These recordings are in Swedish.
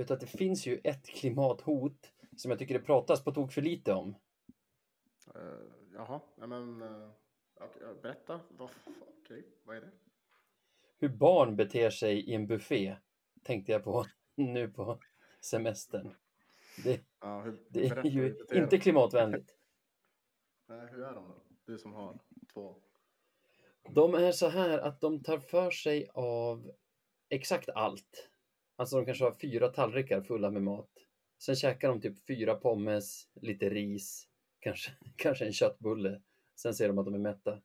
Vet att det finns ju ett klimathot som jag tycker det pratas på tok för lite om. Uh, jaha, ja, men uh, okay, berätta. Okej, okay. vad är det? Hur barn beter sig i en buffé tänkte jag på nu på semestern. Det, ja, hur, det är ju inte klimatvänligt. Nej, hur är de då? Du som har två. De är så här att de tar för sig av exakt allt. Alltså de kanske har fyra tallrikar fulla med mat. Sen käkar de typ fyra pommes, lite ris, kanske, kanske en köttbulle. Sen säger de att de är mätta.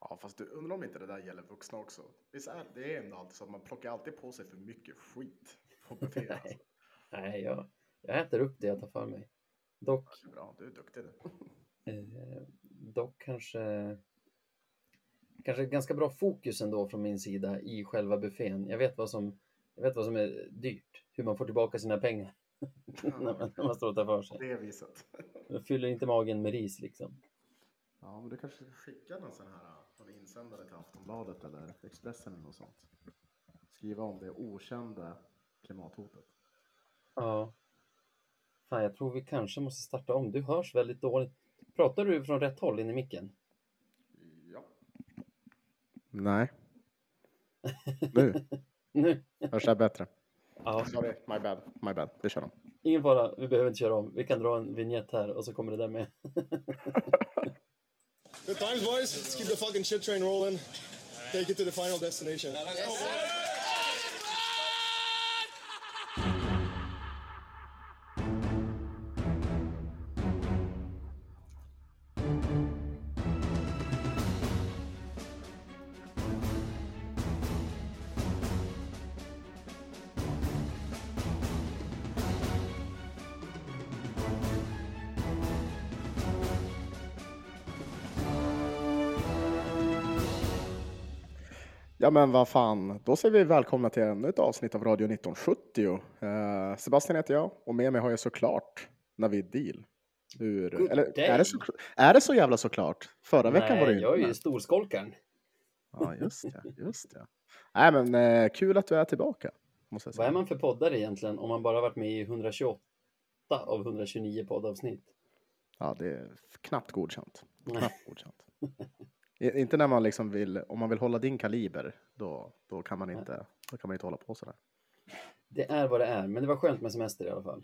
Ja, fast du undrar om inte det där gäller vuxna också. Visst är det ändå alltid så att man plockar alltid på sig för mycket skit på buffé. Nej, alltså. Nej jag, jag äter upp det jag tar för mig. Dock. Ja, bra, du är duktig du. eh, dock kanske kanske ganska bra fokus ändå från min sida i själva buffén. Jag vet vad som, jag vet vad som är dyrt, hur man får tillbaka sina pengar när, man, när man står och tar för sig. Det viset. Jag fyller inte magen med ris liksom. Ja, men du kanske ska skicka någon sån här någon insändare till Aftonbladet eller Expressen eller något sånt. Skriva om det okända klimathotet. Ja. Fan, jag tror vi kanske måste starta om. Du hörs väldigt dåligt. Pratar du från rätt håll in i micken? Ja. Nej. Nu. Nu. Hörs det bättre? Ja. Sorry, my bad. My bad. Vi kör om. Ingen fara, vi behöver inte köra om. Vi kan dra en vignett här och så kommer det där med. Good times boys. Let's keep the fucking shit train rolling. Take it to the final destination. Yes. Ja men vad fan, då säger vi välkomna till ännu ett avsnitt av Radio 1970. Uh, eh, Sebastian heter jag och med mig har jag såklart Navid Deal. Hur, eller, är, det så, är det så jävla såklart? Förra Nej, veckan var det inte. jag är ju storskolkaren. Ja, just det. Just det. Nej, men uh, kul att du är tillbaka. Måste jag säga. Vad är man för poddare egentligen om man bara varit med i 128 av 129 poddavsnitt? Ja, det är knappt godkänt. Knappt godkänt. Inte när man liksom vill, om man vill hålla din kaliber, då, då, kan, man inte, då kan man inte hålla på sådär. Det är vad det är, men det var skönt med semester i alla fall.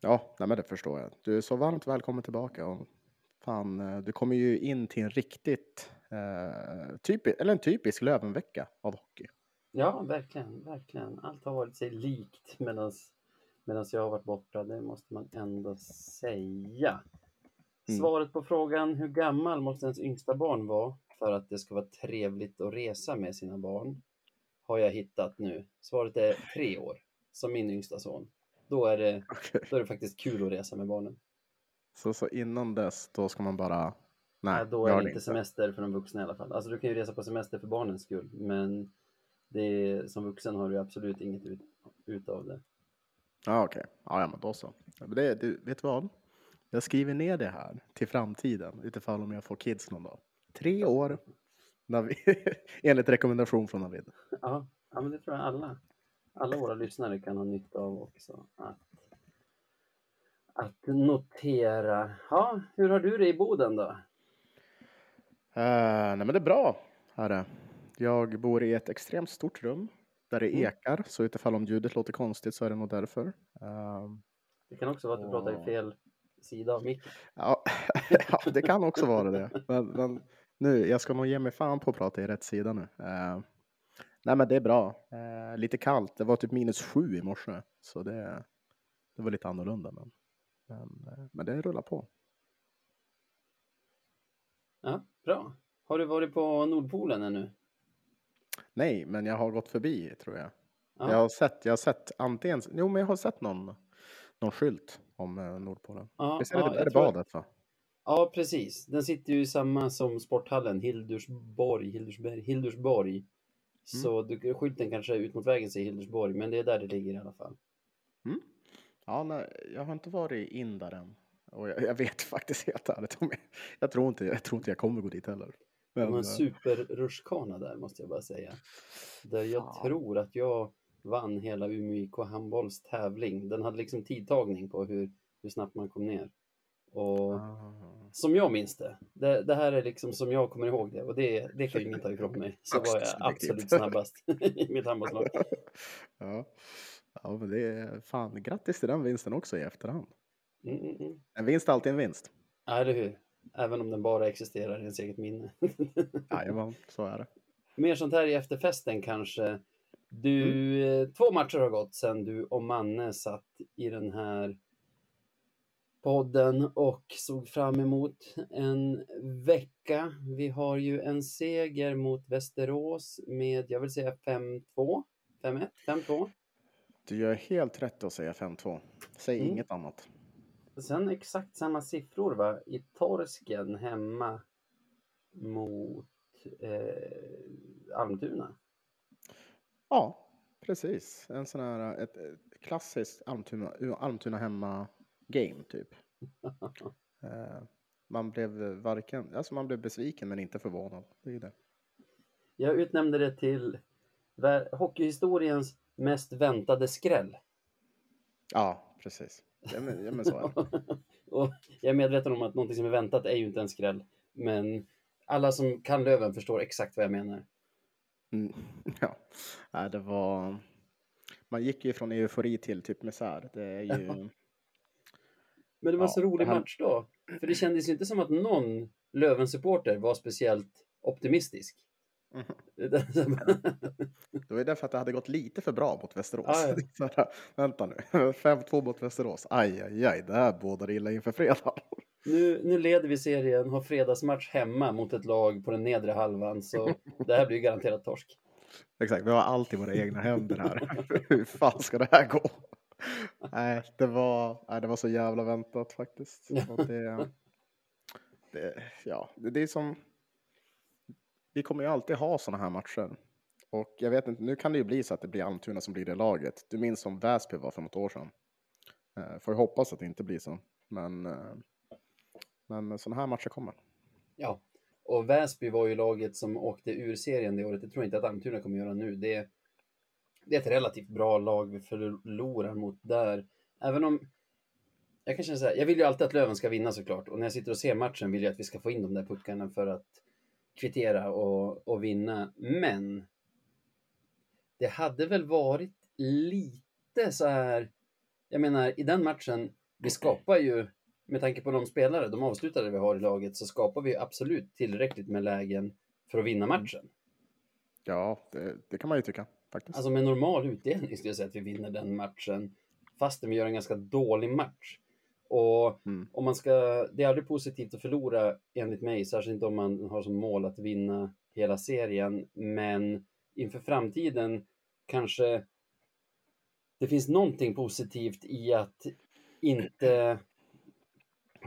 Ja, nej men det förstår jag. Du är så varmt välkommen tillbaka. Och fan, eh, du kommer ju in till en riktigt, eh, typisk, eller en typisk Lövenvecka av hockey. Ja, verkligen, verkligen. Allt har varit sig likt medan jag har varit borta, det måste man ändå säga. Mm. Svaret på frågan hur gammal måste ens yngsta barn vara för att det ska vara trevligt att resa med sina barn har jag hittat nu. Svaret är tre år, som min yngsta son. Då är det, okay. då är det faktiskt kul att resa med barnen. Så, så innan dess, då ska man bara... Nej, ja, då är det inte semester för de vuxna i alla fall. Alltså du kan ju resa på semester för barnens skull, men det, som vuxen har du absolut inget ut, ut av det. Ja, okej. Okay. Ja, ja, men då så. Det, du, vet du vad? Jag skriver ner det här till framtiden utifall om jag får kids någon dag. Tre år Navid, enligt rekommendation från Navid. Ja, ja, men det tror jag alla, alla våra lyssnare kan ha nytta av också. Att, att notera. Ja, hur har du det i Boden då? Uh, nej men det är bra. Här Jag bor i ett extremt stort rum där det mm. ekar, så utifall om ljudet låter konstigt så är det nog därför. Uh, det kan också vara att du pratar i fel sida av micken. Ja, ja, det kan också vara det. Men, men, nu, jag ska nog ge mig fan på att prata i rätt sida nu. Uh, nej, men det är bra. Uh, lite kallt. Det var typ minus sju i morse, så det, det var lite annorlunda. Men, men, uh, men det rullar på. Ja, bra. Har du varit på Nordpolen ännu? Nej, men jag har gått förbi tror jag. Ja. Jag har sett, jag har sett antingen, jo men jag har sett någon, någon skylt om eh, Nordpolen. Ja, Visst är det, ja, är det badet? Va? Ja, precis. Den sitter ju samma som sporthallen, Hildursborg, Hildursberg, Hildursborg. Mm. Så du, skylten kanske är ut mot vägen säger Hildursborg, men det är där det ligger i alla fall. Mm. Ja, nej, jag har inte varit in där än. Och jag, jag vet faktiskt helt ärligt om jag, jag, tror inte, jag tror inte jag kommer gå dit heller. Men, De har en eh, superrutschkana där måste jag bara säga. Där jag ja. tror att jag vann hela Umeå IK handbolls tävling. Den hade liksom tidtagning på hur, hur snabbt man kom ner. Och Ah. som jag minns det, det, det här är liksom som jag kommer ihåg det och det, det kan ju ingen ta ifrån mig. Så var jag absolut snabbast i mitt handbollslag. ja. ja, men det är fan grattis till den vinsten också i efterhand. Mm, mm, mm. En vinst är alltid en vinst. Ja, eller hur? Även om den bara existerar i ens eget minne. Jajamän, så är det. Mer sånt här i efterfesten kanske. Du, eh, två matcher har gått sedan du och Manne satt i den här podden och såg fram emot en vecka. Vi har ju en seger mot Västerås med, jag vill säga 5-2, 5-1, 5-2. Du gör helt rätt att säga 5-2. Säg Mm. inget annat. Sen exakt samma siffror va, i Torsken hemma mot eh, Almtuna. Ja, precis. En sån här, ett, ett klassiskt Almtuna, Almtuna hemma-game typ. Eh, man blev varken, alltså man blev besviken men inte förvånad. Det är det. Jag utnämnde det till hockeyhistoriens mest väntade skräll. Ja, precis. Ja, men, ja, men så är det. och jag är medveten om att någonting som är väntat är ju inte en skräll. Men alla som kan Löven förstår exakt vad jag menar. Mm, ja, Nej, det var... Man gick ju från eufori till typ misär. Det är ju... Men det var Ja, så rolig här- match då. För det kändes ju inte som att någon Löven-supporter var speciellt optimistisk. Mhm. Det var ju därför att det hade gått lite för bra mot Västerås. Ja, ja. Här, vänta nu, 5-2 mot Västerås. Aj, aj, aj, det här bådar illa inför fredag. Nu, nu leder vi serien, har fredagsmatch hemma mot ett lag på den nedre halvan. Så det här blir ju garanterat torsk. Exakt, vi har alltid våra egna händer här. Hur fan ska det här gå? Nej, det var, nej, det var så jävla väntat faktiskt. Det, det, ja, det, det är som... Vi kommer ju alltid ha sådana här matcher. Och jag vet inte, nu kan det ju bli så att det blir Almtuna som blir det laget. Du minns som Väsby var för något år sedan. Eh, Får jag hoppas att det inte blir så. Men, eh, men sådana här matcher kommer. Ja, och Väsby var ju laget som åkte ur serien det året. Det tror jag inte att Almtuna kommer göra nu. Det, det är ett relativt bra lag vi förlorar mot där. Även om jag kan känna så här, jag vill ju alltid att Löven ska vinna såklart. Och när jag sitter och ser matchen vill jag att vi ska få in de där puckarna för att kvittera och, och vinna. Men det hade väl varit lite så här, jag menar i den matchen, vi skapar ju med tanke på de spelare, de avslutade vi har i laget, så skapar vi absolut tillräckligt med lägen för att vinna matchen. Ja, det, det kan man ju tycka faktiskt. Alltså med normal utdelning skulle jag säga att vi vinner den matchen, fastän vi gör en ganska dålig match. Och Mm. om man ska, det är aldrig positivt att förlora enligt mig, särskilt inte om man har som mål att vinna hela serien. Men inför framtiden kanske det finns någonting positivt i att inte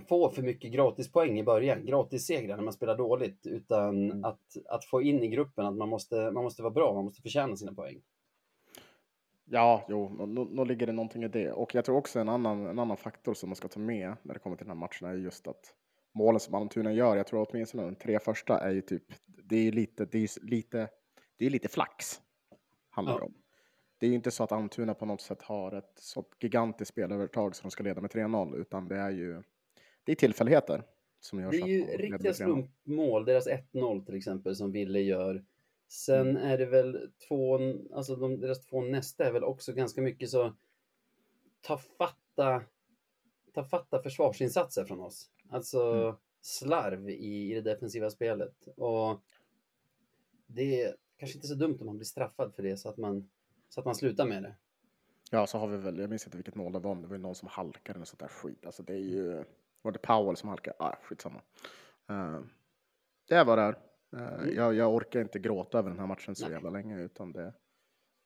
få för mycket gratispoäng i början, gratissegrar när man spelar dåligt, utan Mm. att, att få in i gruppen att man måste, man måste vara bra, man måste förtjäna sina poäng. Ja, jo, nå ligger det någonting i det. Och jag tror också en annan, en annan faktor som man ska ta med när det kommer till den här matchen är just att målen som Almtuna gör, jag tror åtminstone de tre första är ju typ, det är lite, det är lite, det är lite flax. Handlar det Ja. om. Det är ju inte så att Almtuna på något sätt har ett sånt gigantiskt spelövertag som de ska leda med 3-0, utan det är ju, det är tillfälligheter som gör Det är ju med riktiga 3-0. slumpmål, deras 1-0 till exempel som Ville gör. Sen Mm. är det väl två, alltså de, deras två nästa är väl också ganska mycket så ta fatta, ta fatta försvarsinsatser från oss. Alltså Mm. slarv i, i det defensiva spelet. Och det är kanske inte så dumt om man blir straffad för det så att man, så att man slutar med det. Ja, så har vi väl, jag minns inte vilket mål det var, men det var ju någon som halkade och sånt där skit. Alltså det är ju, var det Powell som halkade? Ah, skitsamma. Uh, det vad det. Uh, jag, jag orkar inte gråta över den här matchen så Nej. jävla länge, utan det...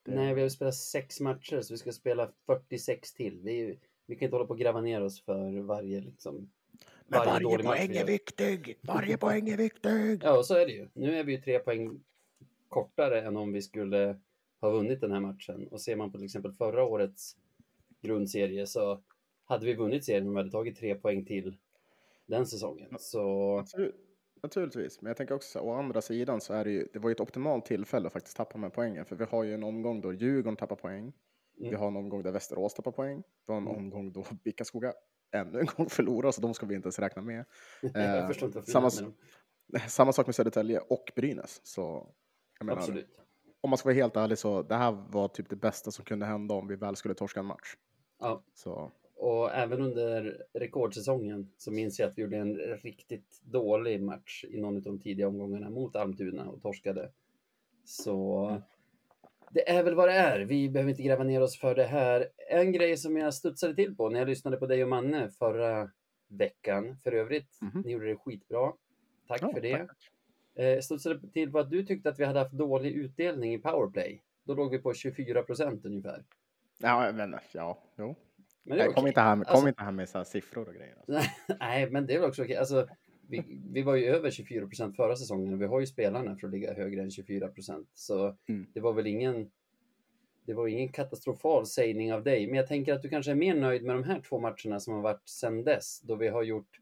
det Nej, vi har spelat sex matcher så vi ska spela 46 till. Vi, vi kan inte hålla på och gräva ner oss för varje liksom, Men varje varje dålig poäng är viktig! Varje poäng är viktig! Ja, och så är det ju. Nu är vi ju tre poäng kortare än om vi skulle ha vunnit den här matchen. Och ser man på till exempel förra årets grundserie så hade vi vunnit serien om vi hade tagit tre poäng till den säsongen. Så naturligtvis. Men jag tänker också, å andra sidan så är det ju, det var ju ett optimalt tillfälle att faktiskt tappa med poängen. För vi har ju en omgång då Djurgården tappar poäng. Vi Mm. har en omgång där Västerås tappar poäng. Vi har en Mm. omgång då Bickaskoga ännu en gång förlorar, så de ska vi inte ens räkna med. Eh, samma, samma sak med Södertälje och Brynäs. Så menar, Absolut. om man ska vara helt ärlig så det här var typ det bästa som kunde hända om vi väl skulle torska en match. Ja. Så Och även under rekordsäsongen så minns jag att vi gjorde en riktigt dålig match i någon av de tidiga omgångarna mot Almtuna och torskade. Så det är väl vad det är. Vi behöver inte gräva ner oss för det här. En grej som jag studsade till på när jag lyssnade på dig och Manne förra veckan, för övrigt, Mhm. ni gjorde det skitbra. Tack Ja, för det. tack. Eh, studsade till på att du tyckte att vi hade haft dålig utdelning i powerplay. Då låg vi på 24 procent ungefär. ja, men ja, jo. Men det Nej, kom inte här med, kom Alltså- inte här med så siffror och grejer. Alltså. Nej, men det är väl också okej. Alltså, vi, vi var ju över 24 procent förra säsongen och vi har ju spelarna för att ligga högre än 24 procent. Så Mm. det var väl ingen det var ingen katastrofal sägning av dig, men jag tänker att du kanske är mer nöjd med de här två matcherna som har varit sedan dess, då vi har gjort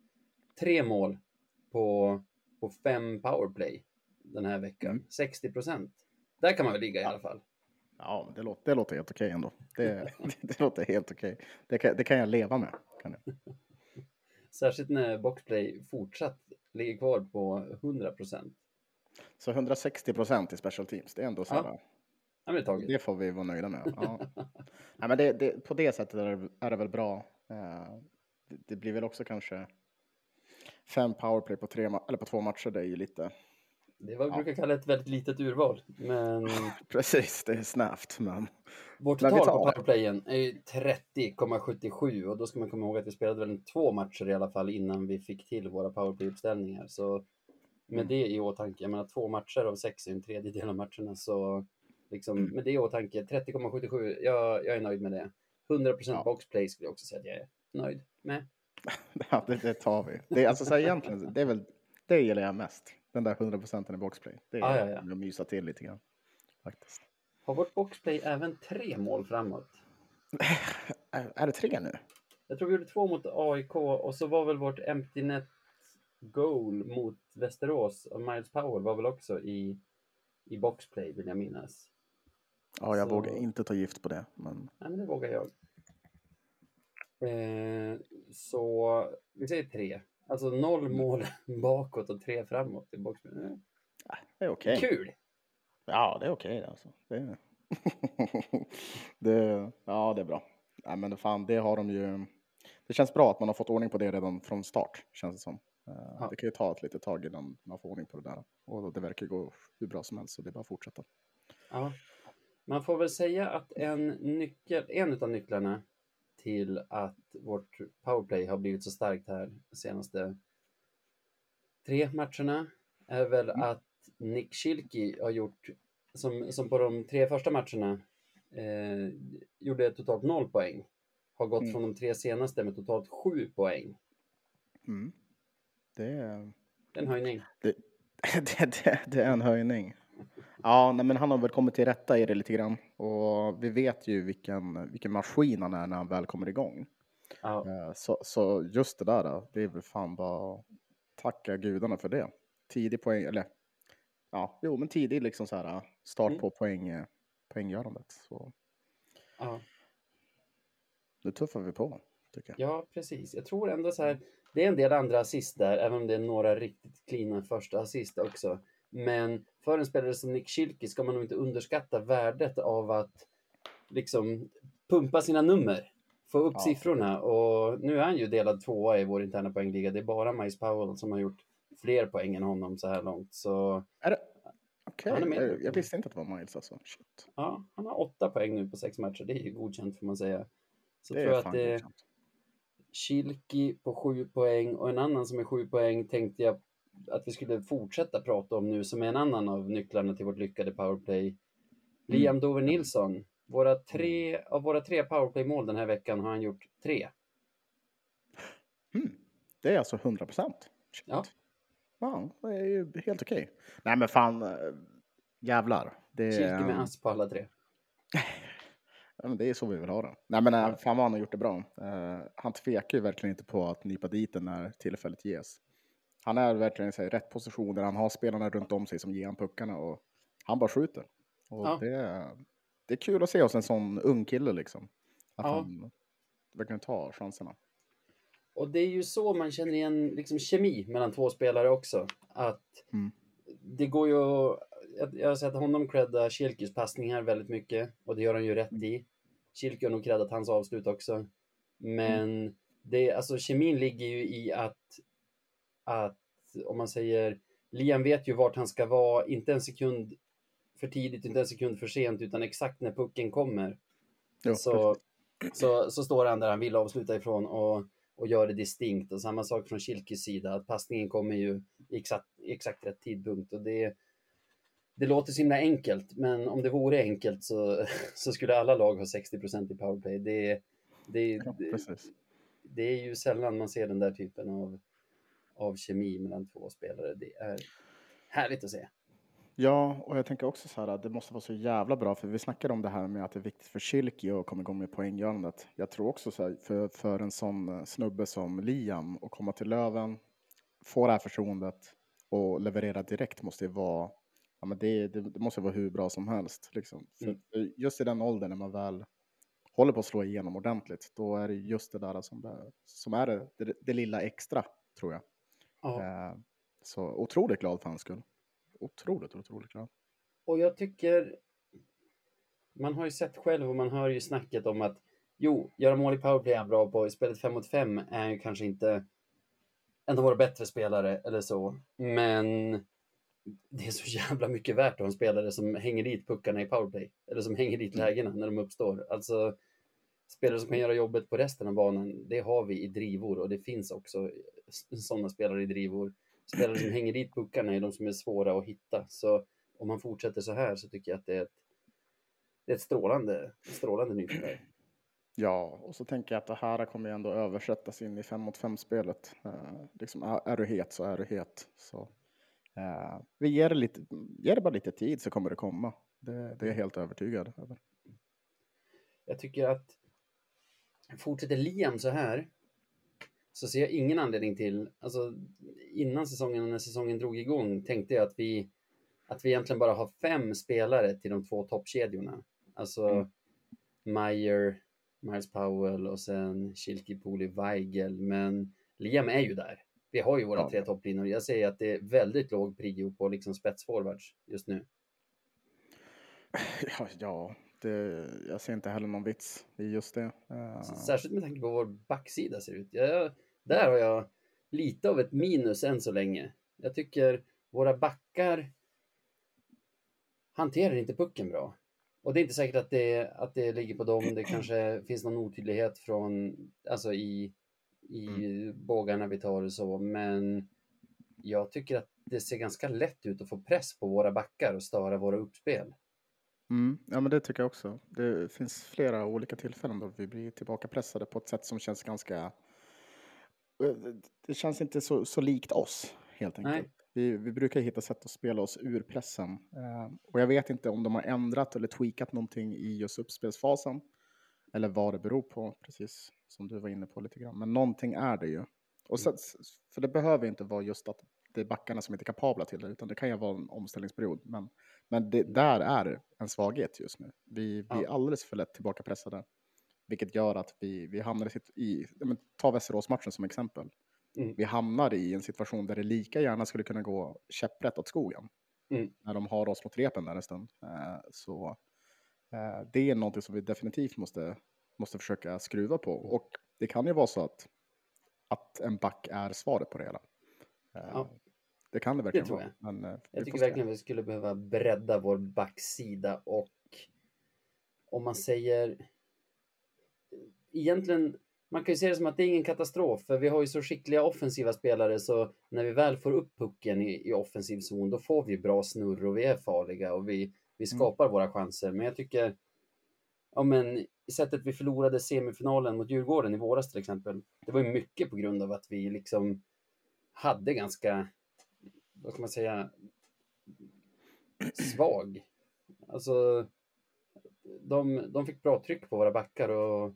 tre mål på, på fem powerplay den här veckan. Mm. 60 procent. Där kan man väl ligga i alla fall. Ja, det låter, det låter helt okej ändå. Det, det låter helt okej. Det, kan, det kan jag leva med. Kan jag. Särskilt när boxplay fortsatt ligger kvar på 100 procent. Så 160 procent i special teams, det är ändå så här. Ja. Ja, det. Det får vi vara nöjda med. Ja. Nej, men det, det, på det sättet är det, är det väl bra. Eh, det, blir väl också kanske fem powerplay på, tre, eller på två matcher. Det är ju lite... Det är vad vi Ja. brukar kalla ett väldigt litet urval. Men Precis, det är snävt. Men vårt Men total på powerplayen är ju 30,77 och då ska man komma ihåg att vi spelade väl två matcher i alla fall innan vi fick till våra powerplay-uppställningar. Så med Mm. det i åtanke, jag menar två matcher av sex är en tredjedel av matcherna, så liksom Mm. med det i åtanke, 30,77, jag, jag är nöjd med det. 100% Ja. boxplay skulle jag också säga att jag är nöjd med. ja, det, det tar vi. Det, är- alltså, så här, egentligen, det är väl det gillar jag mest. Den där 100 procenten i boxplay. Det är Ja, ja, ja. att mysa till lite grann. Faktiskt. Har vårt boxplay även tre mål framåt? Är, är det tre nu? Jag tror vi gjorde två mot AIK och så var väl vårt empty net goal mot Västerås och Miles Power var väl också i, i boxplay vill jag minnas. Ja, jag Så- vågar inte ta gift på det. Men Nej, men det vågar jag. Eh, så vi säger tre. Alltså noll mål bakåt och tre framåt i boxplay. Eh, det är okej. Kul! Ja, det är okej alltså. Det, det, ja, det är bra. Nej, men fan, det har de ju. Det känns bra att man har fått ordning på det redan från start, känns det som. Eh, Ja. Det kan ju ta ett litet tag innan man får ordning på det där. Och det verkar gå hur bra som helst, så det är bara att fortsätta. Ja. Man får väl säga att en nyckel, en av nycklarna till att vårt powerplay har blivit så starkt här de senaste tre matcherna är väl att Nick Schilke har gjort, som, som på de tre första matcherna, eh, gjorde totalt noll poäng. Har gått Mm. från de tre senaste med totalt sju poäng. Mm. Det, är, Det är en höjning. det, det, det, det är en höjning. Ja, nej, men han har väl kommit till rätta i det lite grann. Och vi vet ju vilken, vilken maskin han är när han väl kommer igång. Ja, Eh, Så, så just det där, då, det är väl fan bara tacka gudarna för det. Tidig poäng, eller ja, jo men tidig liksom så här start Mm. på poäng, eh, poänggörandet. Så ja. nu tuffar vi på, tycker jag. Ja, precis. Jag tror ändå så här, det är en del andra assist där, även om det är några riktigt cleana första assist också. Men för en spelare som Nick Schilke ska man nog inte underskatta värdet av att liksom pumpa sina nummer, få upp Ja. siffrorna. Och nu är han ju delad tvåa i vår interna poängliga. Det är bara Miles Powell som har gjort fler poäng än honom så här långt. Så Är det? Okej, är med. jag, visste inte att det var Miles alltså. Shit. ja, han har åtta poäng nu på sex matcher. Det är ju godkänt får man säga. Så Det tror jag är att det godkänt. Kilki på sju poäng och en annan som är sju poäng tänkte jag att vi skulle fortsätta prata om nu som är en annan av nycklarna till vårt lyckade powerplay. Liam Dover Nilsson. Våra tre, av våra tre powerplay-mål den här veckan har han gjort tre. Mm. Det är alltså 100 procent. Ja. Ja, det är ju helt okej. Nej men fan, eh, jävlar. Det, Kilki är- med ass på alla tre. Ja, det är så vi vill ha det. Nej, men äh, fan vad han har gjort det bra. Eh, han tvekar ju verkligen inte på att nypa dit den när tillfället ges. Han är verkligen i rätt positioner, han har spelarna runt om sig som ger han puckarna och han bara skjuter. Och Ja. det, är- det är kul att se hos en sån ung kille liksom. Att Ja. han verkligen tar chanserna. Och det är ju så man känner igen liksom, kemi mellan två spelare också. Att Mm. det går ju att... Jag, har sett honom credda Kilkis passningar väldigt mycket och det gör han ju rätt i. Kilke har nog creddat hans avslut också. Men det, alltså, kemin ligger ju i att, att, om man säger, Liam vet ju vart han ska vara, inte en sekund för tidigt, inte en sekund för sent, utan exakt när pucken kommer. Ja, så, så, så står han där han vill avsluta ifrån och, och gör det distinkt. Och samma sak från Kilkes sida, att passningen kommer ju i exakt, exakt rätt tidpunkt. Och det, det låter så himla enkelt, men om det vore enkelt så, så skulle alla lag ha 60% i powerplay. Det, det, Ja, det, det är ju sällan man ser den där typen av, av kemi mellan två spelare. Det är härligt att se. Ja, och jag tänker också så här att det måste vara så jävla bra, för vi snackade om det här med att det är viktigt för Kilki att komma igång med poänggörandet. Jag tror också så här, för, för en sån eh, snubbe som Liam att komma till Löven, få det här förtroendet och leverera direkt måste ju vara, ja men det, det, det måste vara hur bra som helst. Liksom. Mm. just i den åldern när man väl håller på att slå igenom ordentligt, då är det just det där som, det, som är det, det, det lilla extra, tror jag. Ja. Eh, så otroligt glad för hans skull. Otroligt, otroligt glad. Och jag tycker, man har ju sett själv och man hör ju snacket om att jo, göra mål i powerplay är han bra på. I spelet 5 mot 5 är han kanske inte en av våra bättre spelare eller så. Men det är så jävla mycket värt att ha en spelare som hänger dit puckarna i powerplay. Eller som hänger dit lägena när de uppstår. Alltså, spelare som kan göra jobbet på resten av banan, det har vi i drivor och det finns också sådana spelare i drivor. Spelare som hänger dit puckarna är de som är svåra att hitta. Så om man fortsätter så här så tycker jag att det är ett, det är ett strålande, strålande nyförvärv. Ja, och så tänker jag att det här kommer ju ändå översättas in i 5 mot 5 spelet. Eh, liksom, är, är du het så är du het. Så, eh, vi ger det, lite, ger det bara lite tid så kommer det komma. Det, det är jag helt övertygad över. Jag tycker att fortsätter Liam så här så ser jag ingen anledning till, alltså innan säsongen när säsongen drog igång tänkte jag att vi, att vi egentligen bara har fem spelare till de två toppkedjorna. Alltså Mm. Meyer, Miles Powell och sen Kilki, Poli, Weigel. Men Liam är ju där. Vi har ju våra Ja. tre topplinor. Jag säger att det är väldigt låg prio på liksom spetsforwards just nu. Ja, ja det, jag ser inte heller någon vits i just det. Eh, Särskilt med tanke på vår backsida ser ut. Jag, där har jag lite av ett minus än så länge. Jag tycker våra backar hanterar inte pucken bra. Och det är inte säkert att det, att det ligger på dem. Det kanske finns någon otydlighet från, alltså i, i bågarna vi tar och så. Men jag tycker att det ser ganska lätt ut att få press på våra backar och störa våra uppspel. Mm, ja, men det tycker jag också. Det finns flera olika tillfällen då vi blir tillbaka pressade på ett sätt som känns ganska... eh, Det känns inte så, så likt oss, helt enkelt. Nej. Vi, vi brukar hitta sätt att spela oss ur pressen. Eh, och jag vet inte om de har ändrat eller tweakat någonting i just uppspelsfasen. Eller vad det beror på, precis som du var inne på lite grann. Men någonting är det ju. Och så, för det behöver inte vara just att det är backarna som inte är kapabla till det, utan det kan ju vara en omställningsperiod. Men, men det, där är en svaghet just nu. Vi, vi är Ja. alldeles för lätt tillbakapressade. Vilket gör att vi, vi hamnar i, i ja, men ta Västerås-matchen som exempel. Mm. Vi hamnar i en situation där det lika gärna skulle kunna gå käpprätt åt skogen. Mm. När de har oss mot repen där en stund. Eh, så eh, det är något som vi definitivt måste, måste försöka skruva på. Och det kan ju vara så att, att en back är svaret på det hela. Eh, Ja. Det kan det verkligen tror vara. Men, eh, Jag tycker verkligen vi skulle behöva bredda vår backsida och om man säger egentligen, man kan ju se det som att det är ingen katastrof för vi har ju så skickliga offensiva spelare så när vi väl får upp pucken i, i offensiv zon då får vi bra snurr och vi är farliga och vi, vi skapar våra chanser. Men jag tycker, ja men sättet vi förlorade semifinalen mot Djurgården i våras till exempel, det var ju mycket på grund av att vi liksom hade ganska, vad ska man säga, svag. Alltså, de, de fick bra tryck på våra backar och,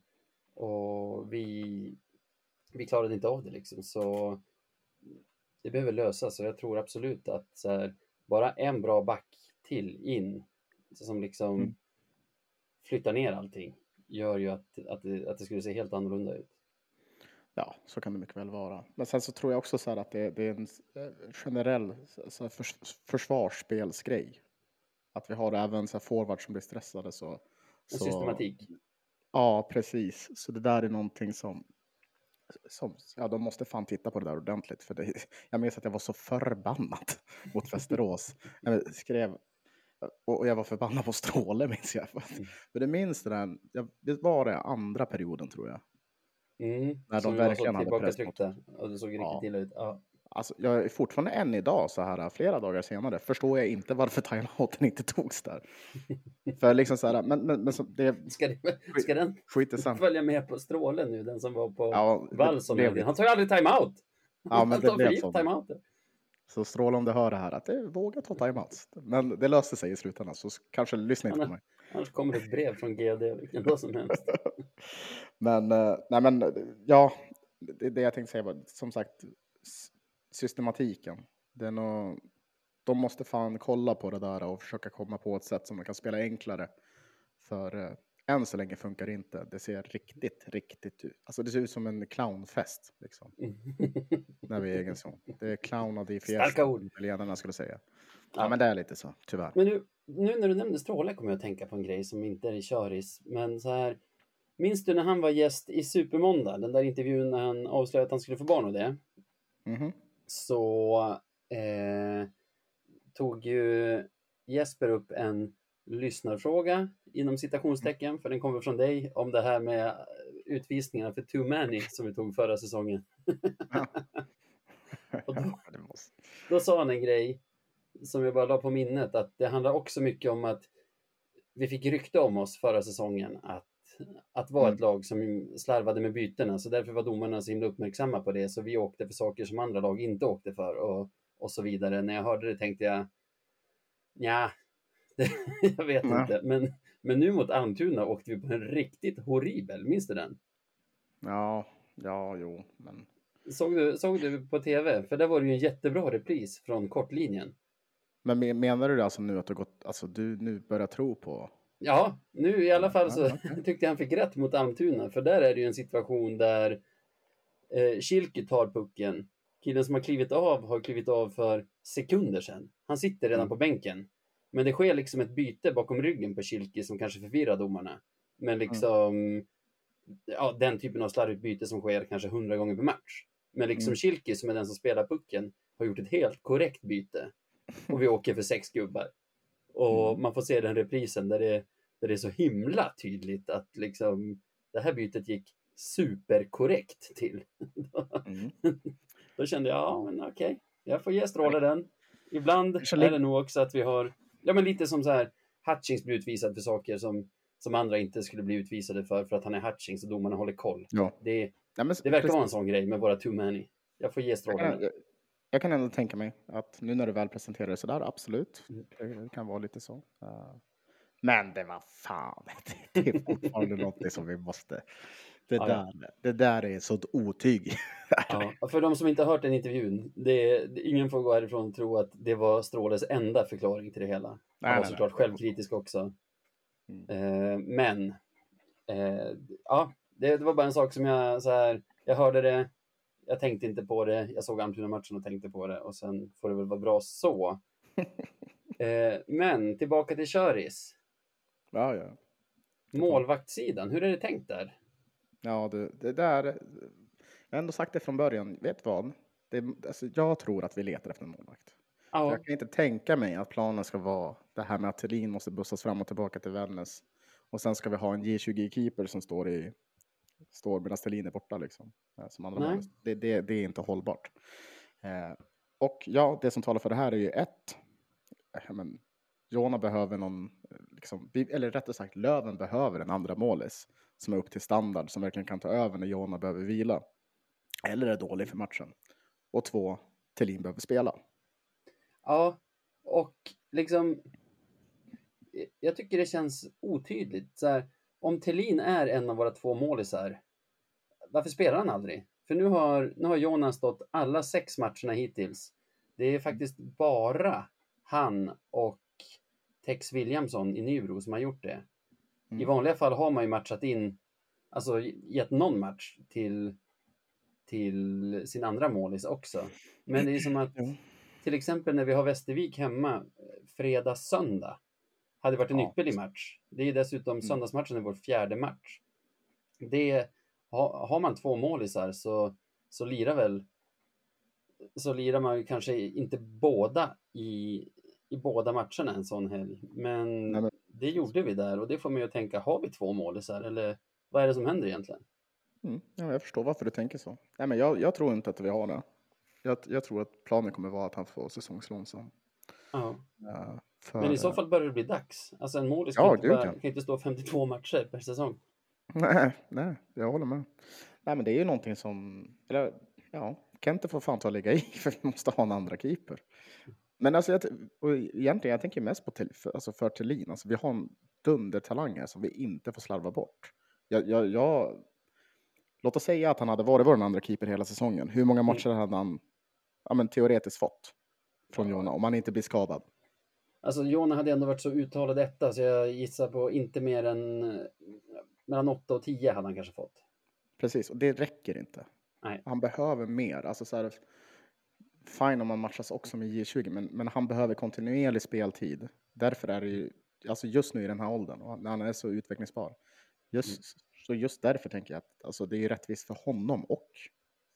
och vi, vi klarade inte av det liksom. Så det behöver lösas och jag tror absolut att här, bara en bra back till in som liksom Mm. flyttar ner allting gör ju att, att, det, att det skulle se helt annorlunda ut. Ja, så kan det mycket väl vara. Men sen så tror jag också så att det, det är en eh, generell så förs, försvarsspelsgrej. Att vi har även så här forwards som blir stressade. Så, En så, systematik. Ja, precis. Så det där är någonting som, som ja, de måste fan titta på det där ordentligt. För det, jag minns att jag var så förbannad mot Västerås. Jag skrev, och och jag var förbannad på Stråle minns jag. För det minns det där, jag, det var det andra perioden tror jag. Mm. När de Som verkligen hade press tillbakatryckta och det såg riktigt Ja. illa ut. Ja. Alltså, jag är fortfarande än idag, så här flera dagar senare, förstår jag inte varför timeouten inte togs där. För liksom så här, men, men, men så, det Ska, det, ska den skiter sen. följa med på strålen nu, den som var på Ja, det blev hela tiden? lite- Han tar ju aldrig timeout! Ja, men Han det blev så. Så stråla om du hör det här, att det våga ta timeouts. Men det löste sig i slutändan, så kanske lyssna inte på mig. Annars kommer det ett brev från GD vilken dag som helst. Men, eh, nej men, ja, det, det jag tänkte säga var, som sagt, systematiken. Det är nog, de måste fan kolla på det där och försöka komma på ett sätt som de kan spela enklare. För eh, än så länge funkar det inte. Det ser riktigt, riktigt ut. Alltså det ser ut som en clownfest, liksom. När vi är i egen zon. Det är clownade i Starka ord. italienarna skulle säga. Ja, Ja. men det är lite så, tyvärr. Men nu, nu när du nämnde Stråle kommer jag att tänka på en grej som inte är i köris. Men så här, minns du när han var gäst i Supermåndag? Den där intervjun när han avslöjade att han skulle få barn och det. Mhm. Så eh, tog ju Jesper upp en lyssnarfråga inom citationstecken, för den kommer från dig, om det här med utvisningarna för too many som vi tog förra säsongen. Och då-. Då sa han en grej som jag bara la på minnet, att det handlar också mycket om att vi fick rykte om oss förra säsongen att, att vara Mm. ett lag som slarvade med bytena, så därför var domarna så himla uppmärksamma på det, så vi åkte för saker som andra lag inte åkte för och, och så vidare. När jag hörde det tänkte jag, ja, jag vet Nej. inte, men, men nu mot Almtuna åkte vi på en riktigt horribel, minns du den? Ja, ja, jo, men... Såg du, såg du på tv? För där var det ju en jättebra repris från kortlinjen. Men men- menar du alltså nu att du gått, alltså du nu börjar tro på? Ja, nu i alla fall så Ja, okej. tyckte jag han fick rätt mot Almtuna, för där är det ju en situation där eh, Schilke tar pucken. Killen som har klivit av har klivit av för sekunder sedan. Han sitter redan Mm. på bänken. Men det sker liksom ett byte bakom ryggen på Schilke som kanske förvirrar domarna. Men liksom, ja, den typen av slarvigt byte som sker kanske hundra gånger per match. Men liksom Mm. Som är den som spelar pucken har gjort ett helt korrekt byte. Och vi åker för sex gubbar. Och Mm. man får se den reprisen där det, där det är så himla tydligt att liksom det här bytet gick superkorrekt till. Mm. Då kände jag, ja men okej, jag får ge Stråle den. Ibland är det nog också att vi har, ja men lite som så här, Hutchings blir utvisad för saker som, som andra inte skulle bli utvisade för, för att han är Hutchings och domarna håller koll. Ja. Det, Nej, men det verkar vara en precis. sån grej med våra too many. Jag får ge jag Stråle kan, den. jag, jag kan ändå tänka mig att nu när du väl presenterar det sådär, absolut. Mm. Det kan vara lite så. Uh, men det var fan, det är fortfarande något som vi måste... Det, Ja, ja. där, det där är så ett otyg. Ja, för de som inte har hört den intervjun, det, ingen får gå härifrån och tro att det var Stråles enda förklaring till det hela. Han Nej, var nej, såklart nej. självkritisk också. Mm. Eh, men, eh, ja, det, det var bara en sak som jag så här, jag hörde det, jag tänkte inte på det, jag såg Almtuna-matchen och tänkte på det och sen får det väl vara bra så. Eh, men tillbaka till Köris, Ja, ja. målvaktssidan, hur är det tänkt där? Ja, det, det där... Jag har ändå sagt det från början. Vet vad? Det, alltså, jag tror att vi letar efter en målvakt. Ja, Jag kan inte tänka mig att planen ska vara det här med att Thelin måste bussas fram och tillbaka till Vännäs. Och sen ska vi ha en J20-keeper som står i står medan Thelin är borta. Liksom, eh, som andra det, det, det är inte hållbart. Eh, och ja, det som talar för det här är ju ett. eh, Men, Jona behöver någon, eh, liksom, eller rättare sagt Löven behöver en andra målis som är upp till standard, som verkligen kan ta över när Jona behöver vila. Eller är dålig för matchen. Och två, Thelin behöver spela. Ja, och liksom jag tycker det känns otydligt. Så här, om Thelin är en av våra två målisar, varför spelar han aldrig? För nu har, nu har Jonas stått alla sex matcherna hittills. Det är faktiskt bara han och Tex Williamson i Nybro som har gjort det. I Mm. vanliga fall har man ju matchat in, alltså gett någon match till, till sin andra målis också. Men det är som att Jo. till exempel när vi har Västervik hemma eh, fredag, söndag. Hade varit en Ja. ypperlig match. Det är dessutom Mm. söndagsmatchen är vår fjärde match. Det, ha, har man två målisar så, så lirar väl så lirar man ju kanske inte båda i, i båda matcherna en sån helg. Men, Nej, men- det gjorde vi där och det får mig att tänka, har vi två målisar eller vad är det som händer egentligen? Mm. Ja, jag förstår varför du tänker så. Nej, men jag, jag tror inte att vi har det. Jag, jag tror att planen kommer vara att han får säsongslån sen. Ja. Eh, för, Men i så fall börjar det bli dags. Alltså en målis Ja, kan, inte bara, kan inte stå 52 matcher per säsong. Nej, nej, jag håller med. Nej, men det är ju någonting som, eller ja, Kente får fan ta och lägga i för vi måste ha en andra keeper. Men alltså, jag, och egentligen, jag tänker mest på till, för, alltså för Thelin. Alltså, vi har en dundertalang här som vi inte får slarva bort. Jag, jag, jag, låt oss säga att han hade varit vår andra keeper hela säsongen. Hur många matcher hade han ja, men, teoretiskt fått från Jona om han inte blir skadad? Alltså Jona hade ändå varit så uttalad etta så jag gissar på inte mer än eh, mellan 8 och 10 hade han kanske fått. Precis, och det räcker inte. Nej. Han behöver mer. Alltså så här, fine om man matchas också med J20, men, men han behöver kontinuerlig speltid. Därför är det ju, alltså just nu i den här åldern, och när han är så utvecklingsbar. Just, Så just därför tänker jag att alltså, det är rättvist för honom och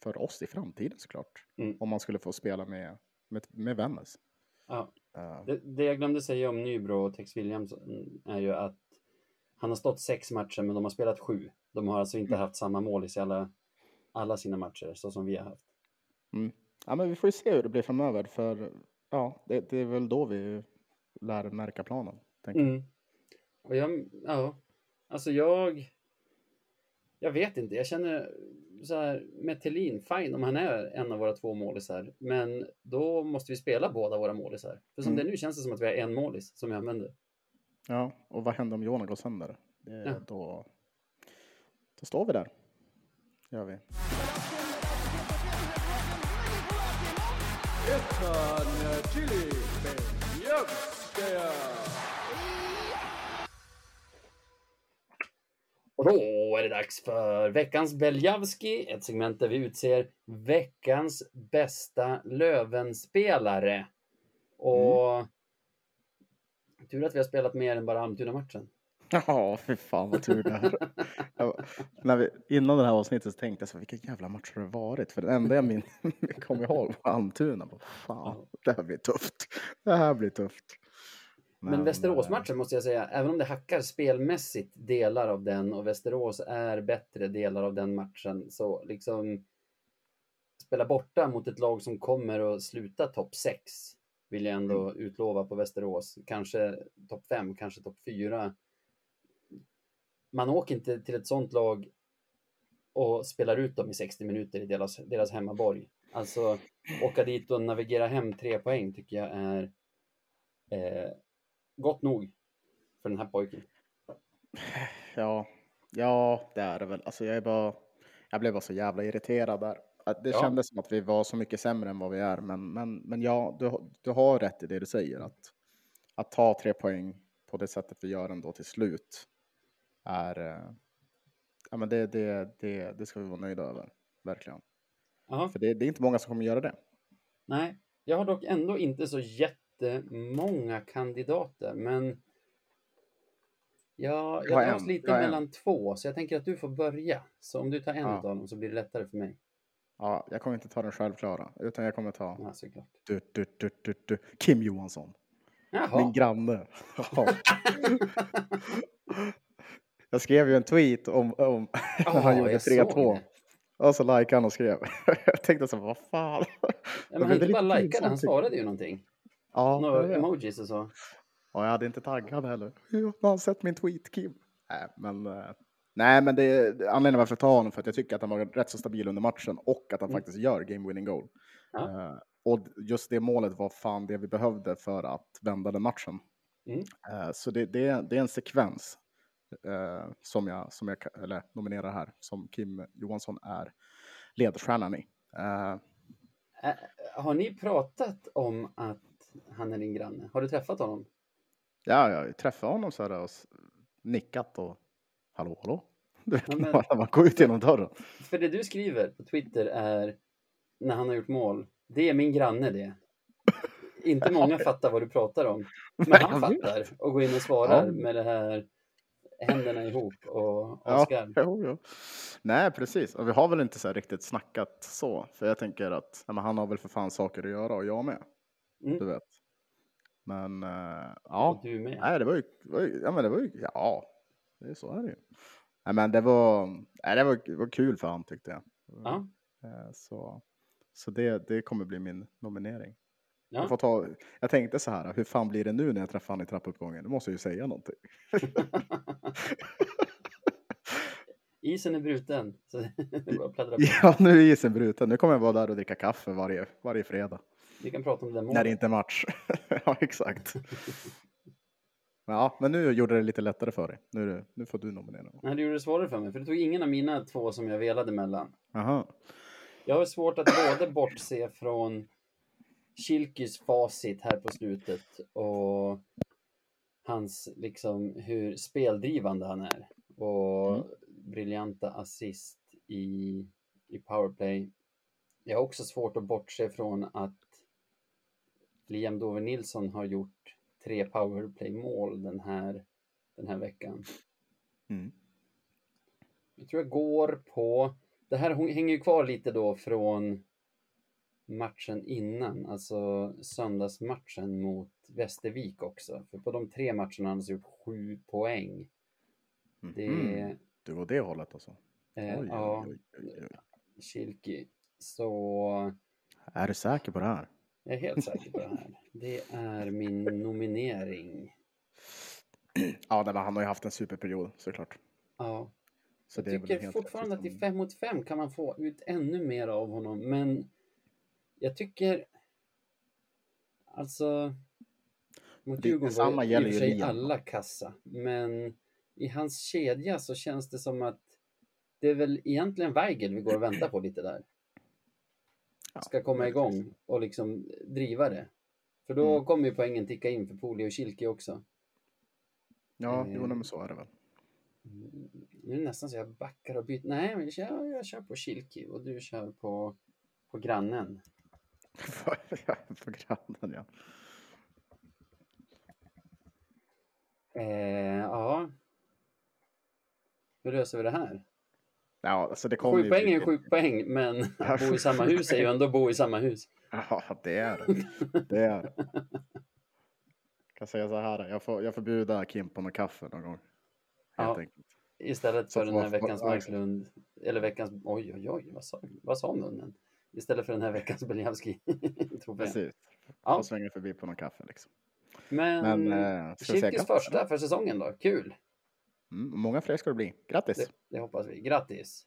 för oss i framtiden såklart. Mm. Om man skulle få spela med, med, med Vännäs. Ja. Uh, Det, det jag glömde säga om Nybro och Tex Williams är ju att han har stått sex matcher men de har spelat sju. De har alltså inte Mm. haft samma mål i alla, alla sina matcher så som vi har haft. Ja, men vi får ju se hur det blir framöver, för ja, det, det är väl då vi lär märka planen. Mm. Och jag, ja, alltså jag, jag vet inte, jag känner så här med Thelin, fine om han är en av våra två målisar, men då måste vi spela båda våra målisar. För som Mm. det nu känns det som att vi har en målis som vi använder. Ja, och vad händer om Jona går sönder? Det, Ja. då, då står vi där. Gör vi. Och då är det dags för veckans Beljavski, ett segment där vi utser veckans bästa Lövenspelare. Och tur att vi har spelat mer än bara Almtuna-matchen. Ja, fy fan vad tur det är. Jag, när vi, innan det här avsnittet så tänkte jag så vilka jävla matcher har det varit? För det enda jag min, kommer ihåg var Almtuna. Fan, det här blir tufft. Det här blir tufft. Men eh, Västerås-matchen måste jag säga, även om det hackar spelmässigt delar av den och Västerås är bättre delar av den matchen, så liksom spela borta mot ett lag som kommer att sluta topp 6 vill jag ändå utlova på Västerås. Kanske topp 5, kanske topp 4. Man åker inte till ett sånt lag och spelar ut dem i 60 minuter i deras, deras hemmaborg. Alltså åka dit och navigera hem tre poäng tycker jag är eh, gott nog för den här pojken. Ja, ja, det är det väl. Alltså jag är bara, jag blev bara så jävla irriterad där. Det Ja. kändes som att vi var så mycket sämre än vad vi är. Men, men, men ja, du, du har rätt i det du säger. Att, att ta tre poäng på det sättet vi gör ändå till slut är, eh, ja men det, det, det, det ska vi vara nöjda över. Verkligen. Jaha. För det, det är inte många som kommer göra det. Nej, jag har dock ändå inte så jättemånga kandidater, men jag, Jag jag dras lite jag har en. mellan två, så jag tänker att du får börja. Så om du tar en Ja. av dem så blir det lättare för mig. Ja, jag kommer inte ta den självklara, utan jag kommer ta Ja, såklart. du, du, du, du, du, Kim Johansson. Min Jaha. granne. Ja. Jag skrev ju en tweet om, om när han Ja, gjorde jag såg 3-2. det. Och så likade han och skrev. Jag tänkte så, vad fan. Ja, men han inte bara likade, han svarade ju någonting. Ja, Några emojis och så. och jag hade inte taggat heller. Hur har han sett min tweet, Kim? Nej, men, eh, nej, men det är anledningen varför jag tar honom för att jag tycker att han var rätt så stabil under matchen och att han Mm. faktiskt gör game winning goal. Ja. Eh, och just det målet var fan det vi behövde för att vända den matchen. Mm. Eh, så det, det, det är en sekvens eh, som jag, som jag eller, nominerar här, som Kim Johansson är ledstjärnan i. Ä- har ni pratat om att han är din granne? Har du träffat honom? ja, jag träffade honom så här och nickat och hallå, hallå. Du vet, Ja, men- bara man går ut genom dörren. För det du skriver på Twitter är när han har gjort mål. Det är min granne det. Inte många fattar vad du pratar om. Men han fattar och går in och svarar med det här händerna ihop och Ja, Oskar. jo, jo. Nej, precis. Och vi har väl inte så riktigt snackat så. För jag tänker att nej, han har väl för fan saker att göra och jag med. Mm. Du vet. Men Och ja, du med. nej, det var ju, var ju, ja, men det var ju, ja, det är så är det ju. Nej, men det var, nej, det var, var kul för han tyckte jag. Ja. Eh, Så, så det, det kommer bli min nominering. Jag, Ja. får ta, jag tänkte så här, hur fan blir det nu när jag träffar han i trappuppgången? Nu måste jag ju säga någonting. Isen är bruten. Så. Ja, nu är isen bruten. Nu kommer jag vara där och dricka kaffe varje, varje fredag. Vi kan prata om det där När det målet. inte är match. ja, exakt. Ja, men nu gjorde det lite lättare för dig. Nu, nu får du nominera. Nej, det gjorde det svårare för mig, för det tog ingen av mina två som jag velade mellan. Aha. Jag har svårt att både bortse från Kilkys facit här på slutet och hans, liksom, hur speldrivande han är. Och Mm. briljanta assist i, i powerplay. Jag har också svårt att bortse från att Liam Dover Nilsson har gjort tre powerplay-mål den här, den här veckan. Mm. Jag tror jag går på... Det här hänger ju kvar lite då från matchen innan, alltså söndagsmatchen mot Västervik också. För på de tre matcherna har han alltså gjort sju poäng. Det Mhm. Du går det hållet alltså? eh, Oj, ja, oj. Kilki. Så Är du säker på det här? jag är helt säker på det här. Det är min nominering. Ja, men han har ju haft en superperiod såklart. Ja. Så det Jag tycker fortfarande att i rättvist. fem mot fem kan man få ut ännu mer av honom, men jag tycker alltså mot Det- Djurgården var i och för ju sig alla kassa, men i hans kedja så känns det som att det är väl egentligen Weigel vi går och väntar på lite där. Ska komma igång och liksom driva det. För då Mm. kommer ju poängen ticka in för Poli och Kilke också. Ja, Eh, jo, men så är det väl. Nu är det nästan så jag backar och byter. Nej, men jag kör, jag kör på Kilki och du kör på, på grannen. på grannen, ja. Eh, ja. Hur löser vi det här? Ja, alltså det kommer Sju ju poäng är sju poäng, men att bo i samma hus är ju ändå bo i samma hus. Ja, det är det. Det är. Jag kan säga så här, jag får, jag får bjuda Kim på någon kaffe någon gång. Ja. enkelt. Istället för den här veckans Marklund, eller veckans, oj oj oj, vad sa, vad sa munnen? Istället för den här veckans Beliavski. Precis. Ja. Får svänga förbi på någon kaffe liksom. Men, Men, eh, Kilkis grattis, första för säsongen då, kul! Mm, många fler ska det bli. Grattis! Det, det hoppas vi. Grattis!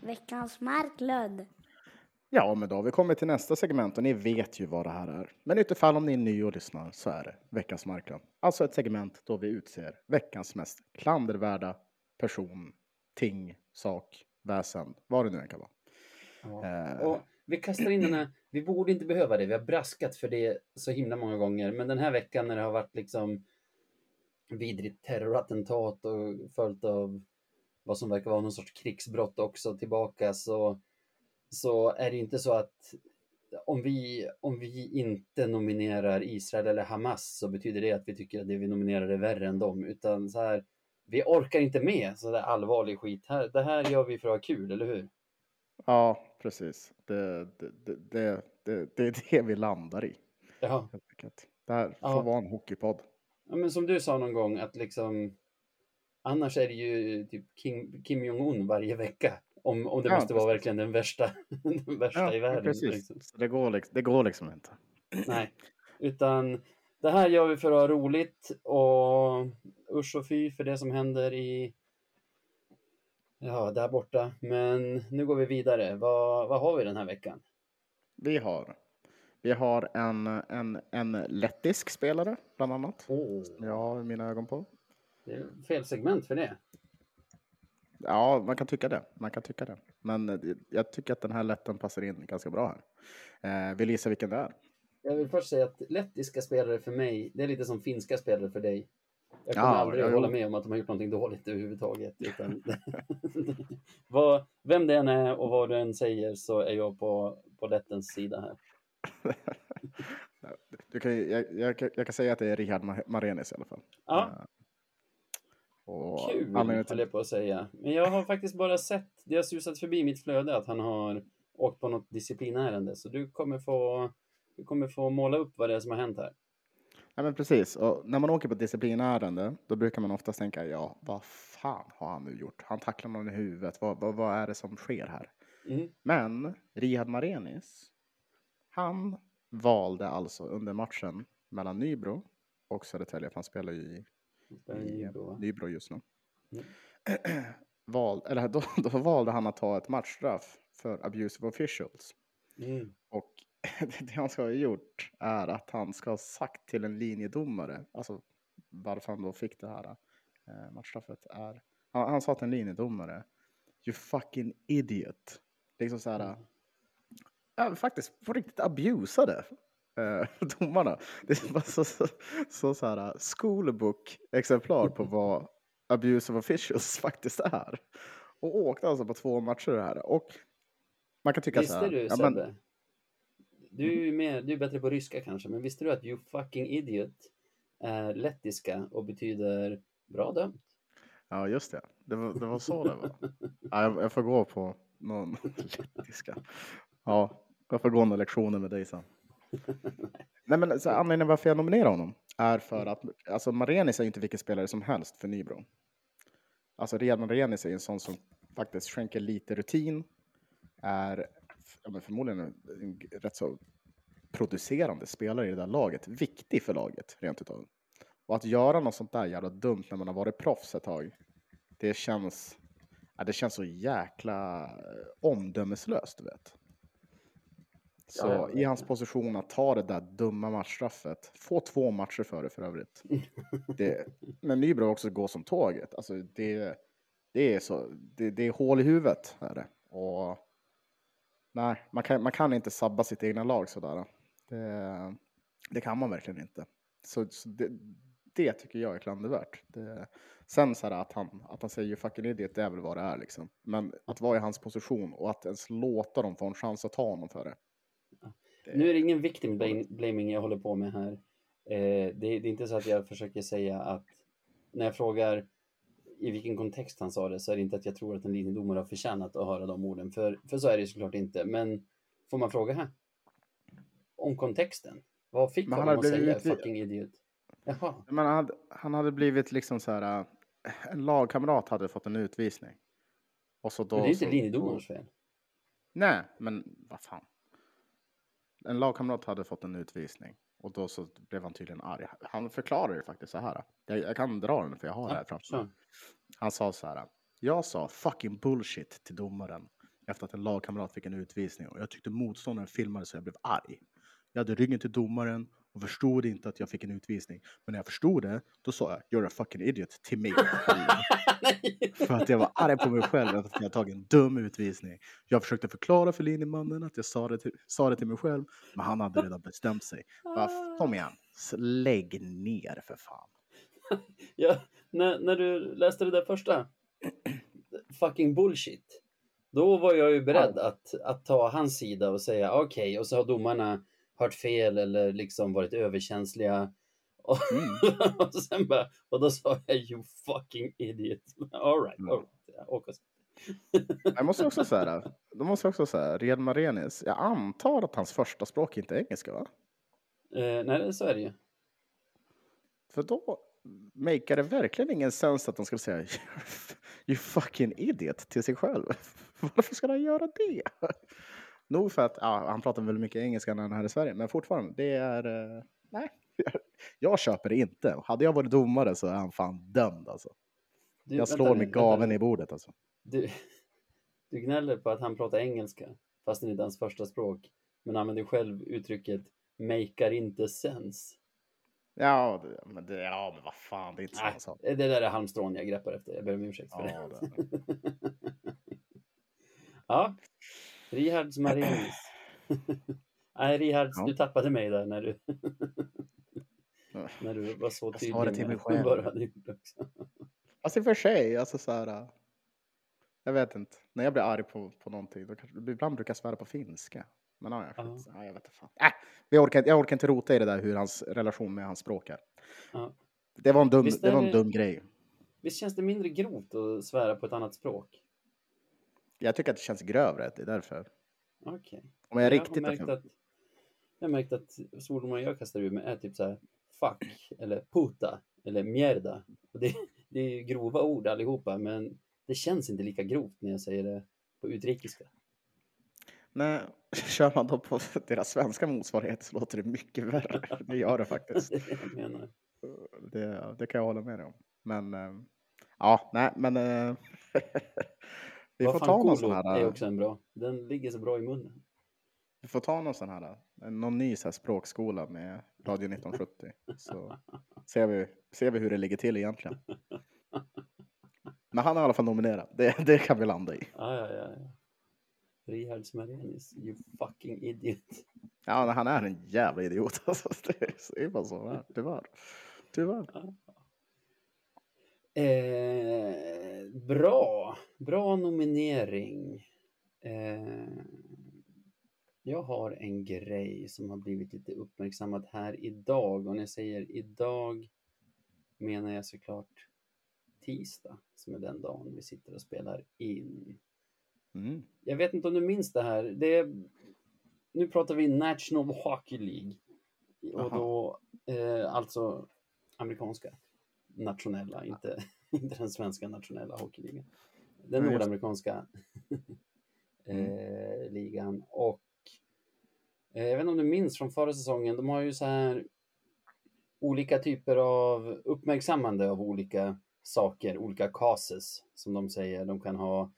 Veckans Marklund. Ja, men då har vi kommit till nästa segment och ni vet ju vad det här är. Men utifall om ni är ny och lyssnar så är det veckans marknad. Alltså ett segment då vi utser veckans mest klandervärda person, ting, sak, väsen, vad det nu än kan vara. Ja. Eh. Och vi kastar in den här, vi borde inte behöva det, vi har braskat för det så himla många gånger, men den här veckan när det har varit liksom vidrigt terrorattentat och följt av vad som verkar vara någon sorts krigsbrott också tillbaka så, så är det inte så att om vi, om vi inte nominerar Israel eller Hamas så betyder det att vi tycker att det vi nominerar är värre än dem, utan så här, vi orkar inte med så där allvarlig skit. Här, det här gör vi för att ha kul, eller hur? Ja, precis. Det, det, det, det, det, är det vi landar i. Ja. Det här får Ja. vara en hockeypodd. Ja, men som du sa någon gång att liksom annars är det ju typ Kim, Kim Jong-Un varje vecka. Om, om det Ja, måste vara verkligen den värsta, den värsta i världen. precis. Liksom. Det, går liksom, det går liksom inte. Nej, utan det här gör vi för att ha roligt och usch och fy för det som händer i ja, där borta. Men nu går vi vidare. Vad, vad har vi den här veckan? Vi har Vi har en, en, en lettisk spelare, bland annat. Åh, som Jag har mina ögon på. det är fel segment för det. Ja, man kan tycka det. Man kan tycka det. Men eh, jag tycker att den här letten passar in ganska bra här. Eh, vill gissa vilken det är? Jag vill först säga att lettiska spelare för mig, det är lite som finska spelare för dig. Jag kommer Ja, aldrig ja, jo. hålla med om att de har gjort någonting dåligt överhuvudtaget. Utan vad, vem det än är och vad du än säger så är jag på, på lettens sida här. Du kan, jag, jag, kan- jag kan säga att det är Richard Ma- Marenis i alla fall. Ja. Och Kul, anledningen höll till, jag på att säga. Men jag har faktiskt bara sett, det har susat förbi mitt flöde att han har åkt på något disciplinärende. Så du kommer få, du kommer få måla upp vad det är som har hänt här. ja, men precis. Och när man åker på disciplinärende, då brukar man oftast tänka, ja, vad fan har han nu gjort? Han tacklar någon i huvudet. Vad, vad, vad är det som sker här? Mm. Men Rihad Marenis, han valde alltså under matchen mellan Nybro och Södertälje, för han spelar ju i, i Nybro, va? Nybro just nu. Mm. Val, eller då, då valde han att ta ett matchstraff för abusive officials. Mm. Och det han ska ha gjort är att han ska ha sagt till en linjedomare, alltså varför han då fick det här eh, matchstraffet är, han, han sa till en linjedomare, you fucking idiot. Liksom så här, ja, faktiskt på riktigt abusade eh, domarna. Det är bara så, så, så, så här schoolbook-exemplar på vad abusive officials faktiskt är. Och åkte alltså på två matcher det här. Och man kan tycka så Visste här. du ja, men-? Du är mer, du är bättre på ryska kanske, men visste du att you fucking idiot är lettiska och betyder bra dömt? Ja, just det. Det var, det var så det var. Ja, jag, jag får gå på någon lettiska. Ja, jag får gå några lektioner med dig sen. Nej, men så anledningen varför jag nominerar honom är för att alltså, Marenis är ju inte vilken spelare som helst för Nybro. Alltså Riyad Marenis är ju en sån som faktiskt skänker lite rutin, är ja, men förmodligen en, en rätt så producerande spelare i det där laget, viktig för laget rent utav. Och att göra något sånt där jävla dumt när man har varit proffs ett tag, det känns, ja, det känns så jäkla eh, omdömeslöst, du vet. Så Ja, i hans position att ta det där dumma matchstraffet, få två matcher för det för övrigt. Det, men Nybro också går som tåget. Alltså det, det, är så, det, det är hål i huvudet. Är det. Och, nej, man kan, man kan inte sabba sitt egna lag sådär. Det, det kan man verkligen inte. Så, så det, det tycker jag är klandervärt. Det, sen så att han, att han säger ju fucking idiot, det är väl vad det är liksom. Men att vara i hans position och att ens låta dem få en chans att ta honom för det. Nu är det ingen victim blam- blaming jag håller på med här. Eh, det, är- det är inte så att jag försöker säga att när jag frågar i vilken kontext han sa det så är det inte att jag tror att en linjedomare har förtjänat att höra de orden. För, för så är det ju såklart inte. Men får man fråga här? Om kontexten? Vad fick honom att säga utvi- fucking idiot? Jaha. Men han hade, han hade blivit liksom så här, äh, en lagkamrat hade fått en utvisning. Och så då Men det är inte så- linjedomarens fel. Nej, men vad fan. En lagkamrat hade fått en utvisning och då så blev han tydligen arg. Han förklarade det faktiskt så här. Jag, jag kan dra den för jag har det här framför mig. Han sa så här. Jag sa fucking bullshit till domaren efter att en lagkamrat fick en utvisning och jag tyckte motståndaren filmade så jag blev arg. Jag hade ryggen till domaren och förstod inte att jag fick en utvisning. Men när jag förstod det, då sa jag you're a fucking idiot till mig. För att jag var arg på mig själv att jag tagit en dum utvisning. Jag försökte förklara för linjemannen att jag sa det, till, sa det till mig själv, men han hade redan bestämt sig. Bara, kom igen, lägg ner för fan. Ja, när, när du läste det där första, fucking bullshit, då var jag ju beredd att, att ta hans sida och säga okej, och så har domarna hört fel eller liksom varit överkänsliga. Och, Mm. och sen bara, och då sa jag you fucking idiot. All right, all right. Ja, Jag måste också säga, de måste också säga, Red Marenis, jag antar att hans första språk inte är engelska va? Eh, nej, så är det ju. För då makear det verkligen ingen sens att de skulle säga you fucking idiot till sig själv. Varför ska han göra det? Nog för att ja, han pratar väldigt mycket engelska när han är här i Sverige, men fortfarande, det är... eh, nej, jag köper det inte. Hade jag varit domare så är han fan dömd alltså. Du, Jag vänta slår nu, med vänta gaven i bordet alltså. Du, du gnäller på att han pratar engelska, fast det inte är hans första språk. men använder själv uttrycket makear inte sense. Ja, det, men det, ja, men vad fan, det är inte samma Nej, sak. det där är halmstrån jag greppar efter. Jag ber om ursäkt för Ja, det. det, ja, Rihards Marinis. Nej, Rihards, Ja. du tappade mig där när du, när du var så Jag tydlig sa det till mig själv. Alltså i och för sig, alltså så här. äh, Jag vet inte. När jag blir arg på, på någonting, då kanske, ibland brukar jag svära på finska. Men ja, jag, Ja. ja, jag vet inte fan. Äh, jag, orkar, inte- jag orkar inte rota i det där hur hans relation med hans språk är. Ja. Det var en dum, det var en dum grej. Visst känns det mindre grovt att svära på ett annat språk? Jag tycker att det känns grövre, det är därför. Okej. Om jag Jag riktigt... har märkt att, jag har märkt att svordomar jag kastar ur mig är typ så här fuck eller puta eller mierda. Och det, det är grova ord allihopa, men det känns inte lika grovt när jag säger det på utrikiska. Nej, kör man då på deras svenska motsvarighet så låter det mycket värre. Det gör det faktiskt. Det menar. Det, det kan jag hålla med dig om. Men eh, ja, nej, men eh, vi Vad får fan, ta någon sån här. är också en bra. Den ligger så bra i munnen. Vi får ta någon sån här, eh, någon ny så här språkskola med Radio 1970. Så ser vi, ser vi hur det ligger till egentligen. Men han är i alla fall nominerad. Det, det kan vi landa i. Ja, ja, ja. ja. Richard Smarenis, you fucking idiot. Ja, han är en jävla idiot. Alltså, det är- bara så tyvärr. Tyvärr. Eh, bra, bra nominering. Eh, jag har en grej som har blivit lite uppmärksammat här idag och när jag säger idag menar jag såklart tisdag som är den dagen vi sitter och spelar in. Mm. Jag vet inte om du minns det här. Det är, nu pratar vi National Hockey League. Och Jaha. då eh, alltså amerikanska nationella, inte, inte den svenska nationella hockeyligan. Den Ja, nordamerikanska eh, ligan. Och eh, jag vet inte om du minns från förra säsongen, de har ju så här olika typer av uppmärksammande av olika saker, olika cases som de säger. De kan ha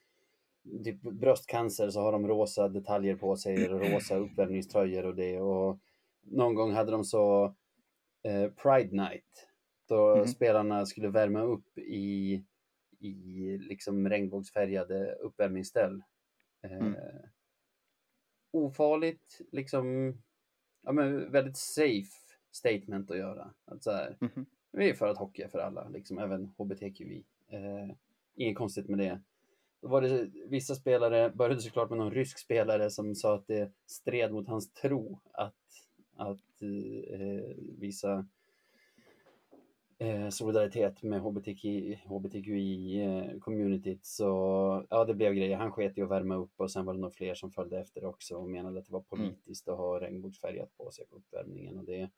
typ bröstcancer så har de rosa detaljer på sig, rosa uppvärmningströjor och det. Och någon gång hade de så eh, Pride Night då Mhm. spelarna skulle värma upp i, i liksom regnbågsfärgade uppvärmningsställ. Eh, Mm. Ofarligt, liksom, ja men väldigt safe statement att göra. Att så här, Mhm. vi är för att hockey är för alla, liksom, även HBTQI. Eh, inget konstigt med det. Då var det vissa spelare, började såklart med någon rysk spelare som sa att det stred mot hans tro att, att eh, visa eh, solidaritet med HBTQ, HBTQI-communityt. Så ja, det blev grejer. Han sket i att värma upp och sen var det nog fler som följde efter också och menade att det var politiskt att ha regnbågsfärgat på sig på uppvärmningen och det.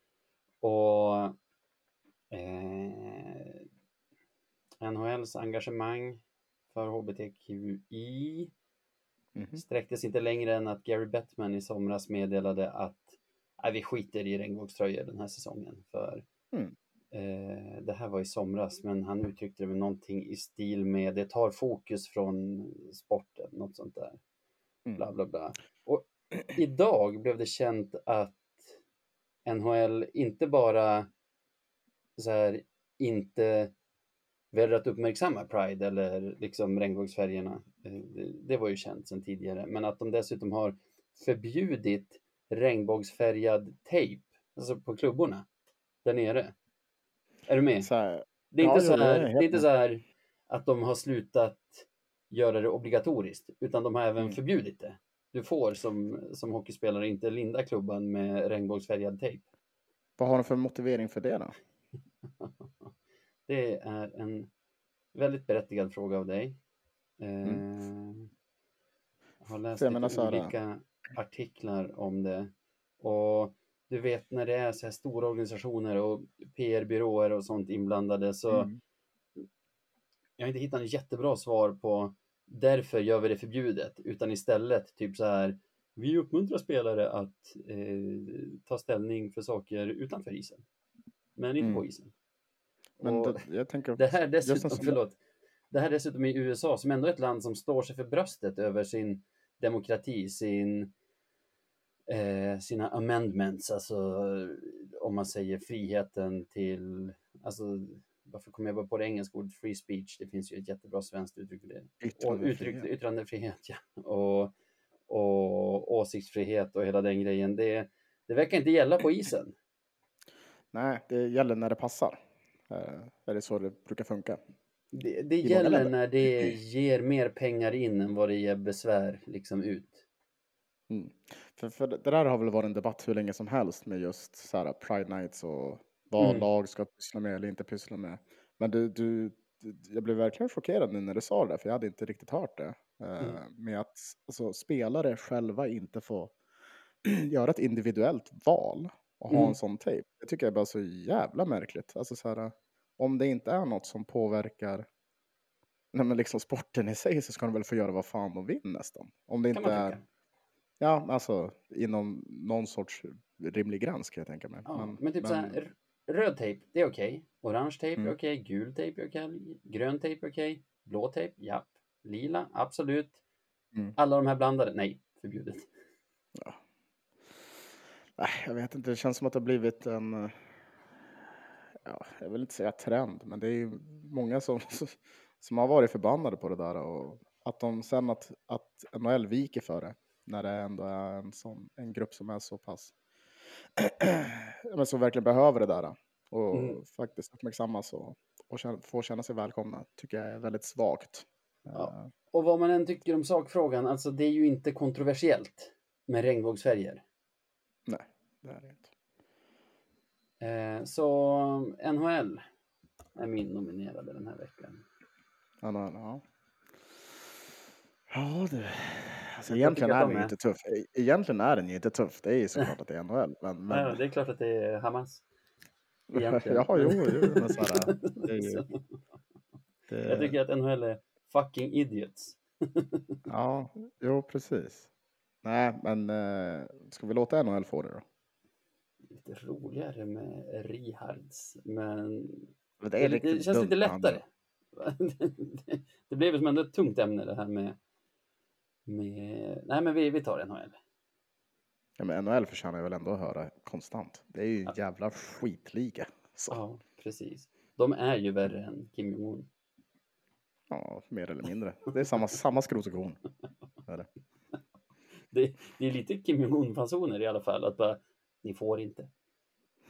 Och eh, NHLs engagemang för HBTQI Mhm. sträcktes inte längre än att Gary Bettman i somras meddelade att "Nej, vi skiter i regnbågströjor den här säsongen. För Mm. Eh, Det här var i somras, men han uttryckte det med någonting i stil med det tar fokus från sporten, något sånt där. Mm. Bla bla bla. Och idag blev det känt att NHL inte bara så här, inte väljer att uppmärksamma Pride eller liksom regnbågsfärgerna. Eh, Det, det var ju känt sedan tidigare. Men att de dessutom har förbjudit regnbågsfärgad tejp, alltså på klubborna där nere. Är du med? Så här, Det är, Ja, inte så här, det är inte så här att de har slutat göra det obligatoriskt, utan de har även Mm. förbjudit det. Du får som, som hockeyspelare inte linda klubban med regnbågsfärgad tejp. vad har de för motivering för det då? Det är en väldigt berättigad fråga av dig. Eh, Jag har läst lite olika artiklar om det. Och du vet när det är så här stora organisationer och PR-byråer och sånt inblandade så Mm. jag har inte hittat ett jättebra svar på därför gör vi det förbjudet, utan istället typ så här vi uppmuntrar spelare att eh, ta ställning för saker utanför isen, men inte Mm. på isen. Men det, jag tänker... det här dessutom, sån- förlåt, det här dessutom i USA som ändå är ett land som står sig för bröstet över sin demokrati, sin eh, sina amendments, alltså om man säger friheten till, alltså varför kommer jag bara på det engelska ordet free speech? Det finns ju ett jättebra svenskt uttryck för det. Och uttryck, yttrandefrihet, ja. Och, och åsiktsfrihet och hela den grejen. Det, det verkar inte gälla på isen. Nej, det gäller när det passar. Eh, är det så det brukar funka? Det, det gäller när det ger mer pengar in än vad det ger besvär liksom ut. Mm. För, för det där har väl varit en debatt hur länge som helst med just så här Pride Nights och vad Mm. lag ska pyssla med eller inte pyssla med. Men du, du, jag blev verkligen chockerad nu när du sa det, för jag hade inte riktigt hört det. Eh, Mm. Med att alltså, spelare själva inte får göra ett individuellt val och ha Mm. en sån tejp. Det tycker jag är bara så jävla märkligt. Alltså så här, om det inte är något som påverkar nej, men liksom sporten i sig så ska de väl få göra vad fan de vill nästan. Om det Kan inte är. Ja, alltså inom någon sorts rimlig gräns kan jag tänka mig. Ja, men, typ så här, röd tejp, det är okej. Orange tejp är Mm. okej. Gul tejp är okej. Grön tejp är okej. Blå tejp, ja. Lila, absolut. Mm. Alla de här blandade, nej, förbjudet. äh, jag vet inte, det känns som att det har blivit en, ja, jag vill inte säga trend, men det är ju många som, som har varit förbannade på det där och att de sen att, att NHL viker för det när det ändå är en, sån, en grupp som är så pass, men som verkligen behöver det där och Mm. faktiskt uppmärksammas och, och känna, få känna sig välkomna, tycker jag är väldigt svagt. Ja. Eh, Och vad man än tycker om sakfrågan, alltså det är ju inte kontroversiellt med regnbågsfärger. nej, det är det inte. Eh, så NHL är min nominerade den här veckan. Ja, ja, ja. Ja, du. Alltså, egentligen är de den ju inte tuff. E- Egentligen är den ju inte tuff. Det är ju såklart att det är NHL. Men, men... Ja, det är klart att det är Hamas. egentligen. ja, jo, jo. Men så här, det är ju, Så, det, Jag tycker att NHL är fucking idiots. Ja, jo, precis. Nej, men eh, ska vi låta NHL få det då? Lite roligare med Rihards, men Det, det, det känns lite lättare. det, det blev som ändå ett tungt ämne det här med, med... Nej, men vi, vi tar NHL. Ja, men NHL förtjänar jag väl ändå att höra konstant. Det är ju en Ja. jävla skitliga. Så, Ja, precis. De är ju värre än Kim Jong-Un. ja, mer eller mindre. Det är samma, samma skrot och korn. Det. Det, det är lite Kim Jong-Un-fasoner i alla fall, att bara, ni får inte.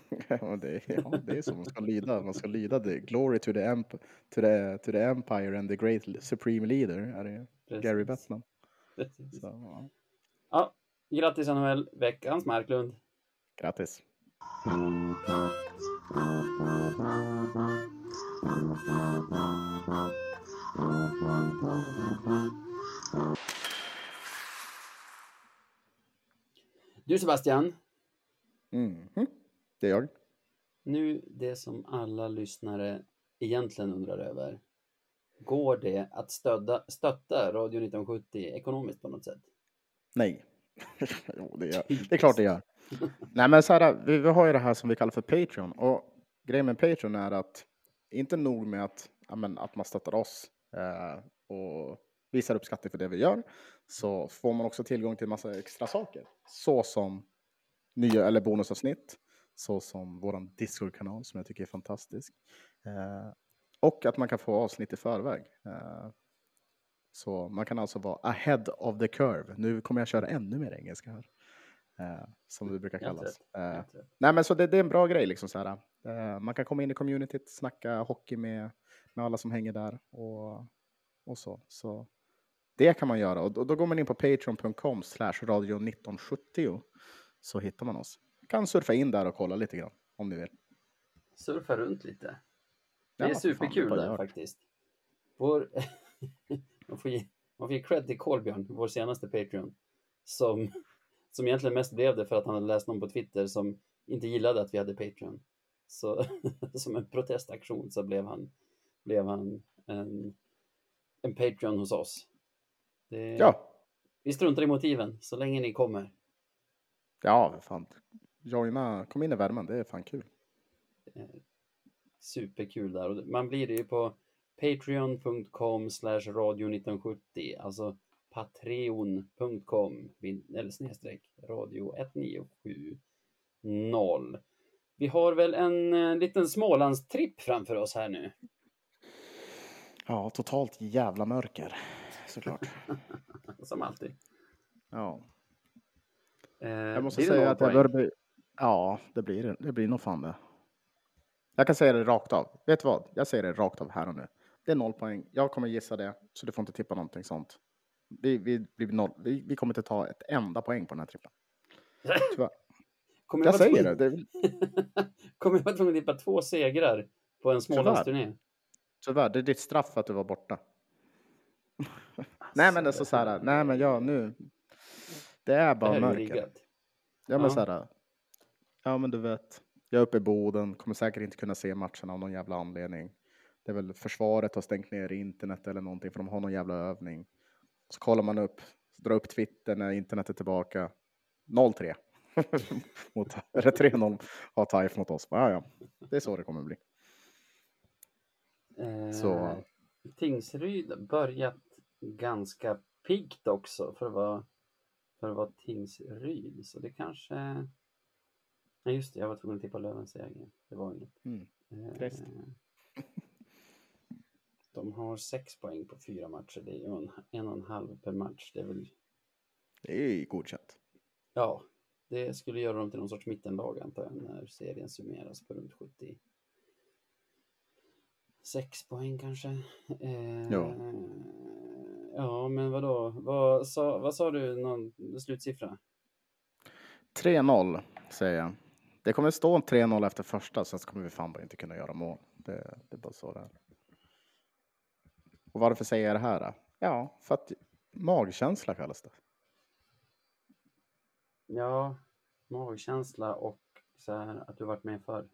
Ja, det, ja, det är så man ska lyda. Man ska lyda det. Glory to the, emp to, the, to the empire and the great supreme leader. Är det Precis. Gary Bettman. Precis. Så, ja. Ja, grattis NHL, veckans Marklund. Grattis. Du Sebastian, Mhm. Det är jag. nu det som alla lyssnare egentligen undrar över. Går det att stödda, stötta Radio 1970 ekonomiskt på något sätt? Nej. jo, det, gör. det är klart det gör. Nej, men så här, vi, vi har ju det här som vi kallar för Patreon. Och grejen med Patreon är att inte nog med att, men, att man stöttar oss eh, och visar uppskattning för det vi gör, så får man också tillgång till massa extra saker. Så som nya eller bonusavsnitt, så som våran Discord-kanal som jag tycker är fantastisk. Eh, och att man kan få avsnitt i förväg. Eh, så man kan alltså vara ahead of the curve. Nu kommer jag köra ännu mer engelska här. Eh, som det brukar kallas. Eh, nej men så det, det är en bra grej liksom så här. Eh, man kan komma in i communityt, snacka hockey med, med alla som hänger där och, och så. Så det kan man göra och då, då går man in på patreon.com slash radio 1970 så hittar man oss. Kan surfa in där och kolla lite grann om ni vill. Surfa runt lite. Det är superkul det där faktiskt. Vår... man, får ge, man får ge cred till Kolbjörn, vår senaste Patreon, som, som egentligen mest blev det för att han hade läst någon på Twitter som inte gillade att vi hade Patreon. Så som en protestaktion så blev han, blev han en, en Patreon hos oss. Det, Ja, Vi struntar i motiven så länge ni kommer. ja, fan. Joina, kom in i värmen, det är fan kul. Superkul där. Och man blir det ju på patreon.com slash radio 1970. Alltså patreon.com eller snedstreck radio 1970. Vi har väl en eh, liten Smålandstripp framför oss här nu. Ja, totalt jävla mörker. Såklart. Som alltid. Ja. Eh, Jag måste säga att jag börjar bli... Ja, det blir det. Det blir nog fan det. Jag kan säga det rakt av. Vet du vad? Jag säger det rakt av här och nu. Det är noll poäng. Jag kommer gissa det, så du får inte tippa någonting sånt. Vi, vi, vi, noll. vi, vi kommer inte ta ett enda poäng på den här trippen. Tyvärr. Kommer Jag vara säger tvungen- det. det. Kommer jag vara tvungen att tippa två segrar på en Smålandsturné? Tyvärr, det är ditt straff att du var borta. nej, men det är så, så här. Nej, men jag nu. Det är Det bara mörker. riggat. Ja, men Ja. så här. Ja, men du vet. Jag är uppe i Boden, kommer säkert inte kunna se matchen av någon jävla anledning. Det är väl försvaret har stängt ner internet eller någonting för de har någon jävla övning. Så kollar man upp, drar upp Twitter när internet är tillbaka. 0-3. mot, eller 3-0 har Taif mot oss. Ja, ja, det är så det kommer bli. Eh, Så- Tingsryd börjat ganska piggt också för att vara, för att vara Tingsryd. Så det kanske... Nej just det, jag var tvungen att tippa Lövens seger. Det var inget. Mm. Eh, de har sex poäng på fyra matcher. Det är ju en, en och en halv per match. Det är väl... Det är godkänt. Ja, det skulle göra dem till någon sorts mittenlag antar jag när serien summeras på runt 70. Sex poäng kanske. Eh, Ja. Ja, men vadå? Vad sa, vad sa du, någon slutsiffra? 3-0 säger jag. Det kommer stå en 3-0 efter första, sen så kommer vi fan bara inte kunna göra mål. Det, det är bara så det är. Och varför säger jag det här? Då? Ja, för att magkänsla kallas det. Ja, magkänsla och så här att du varit med förr.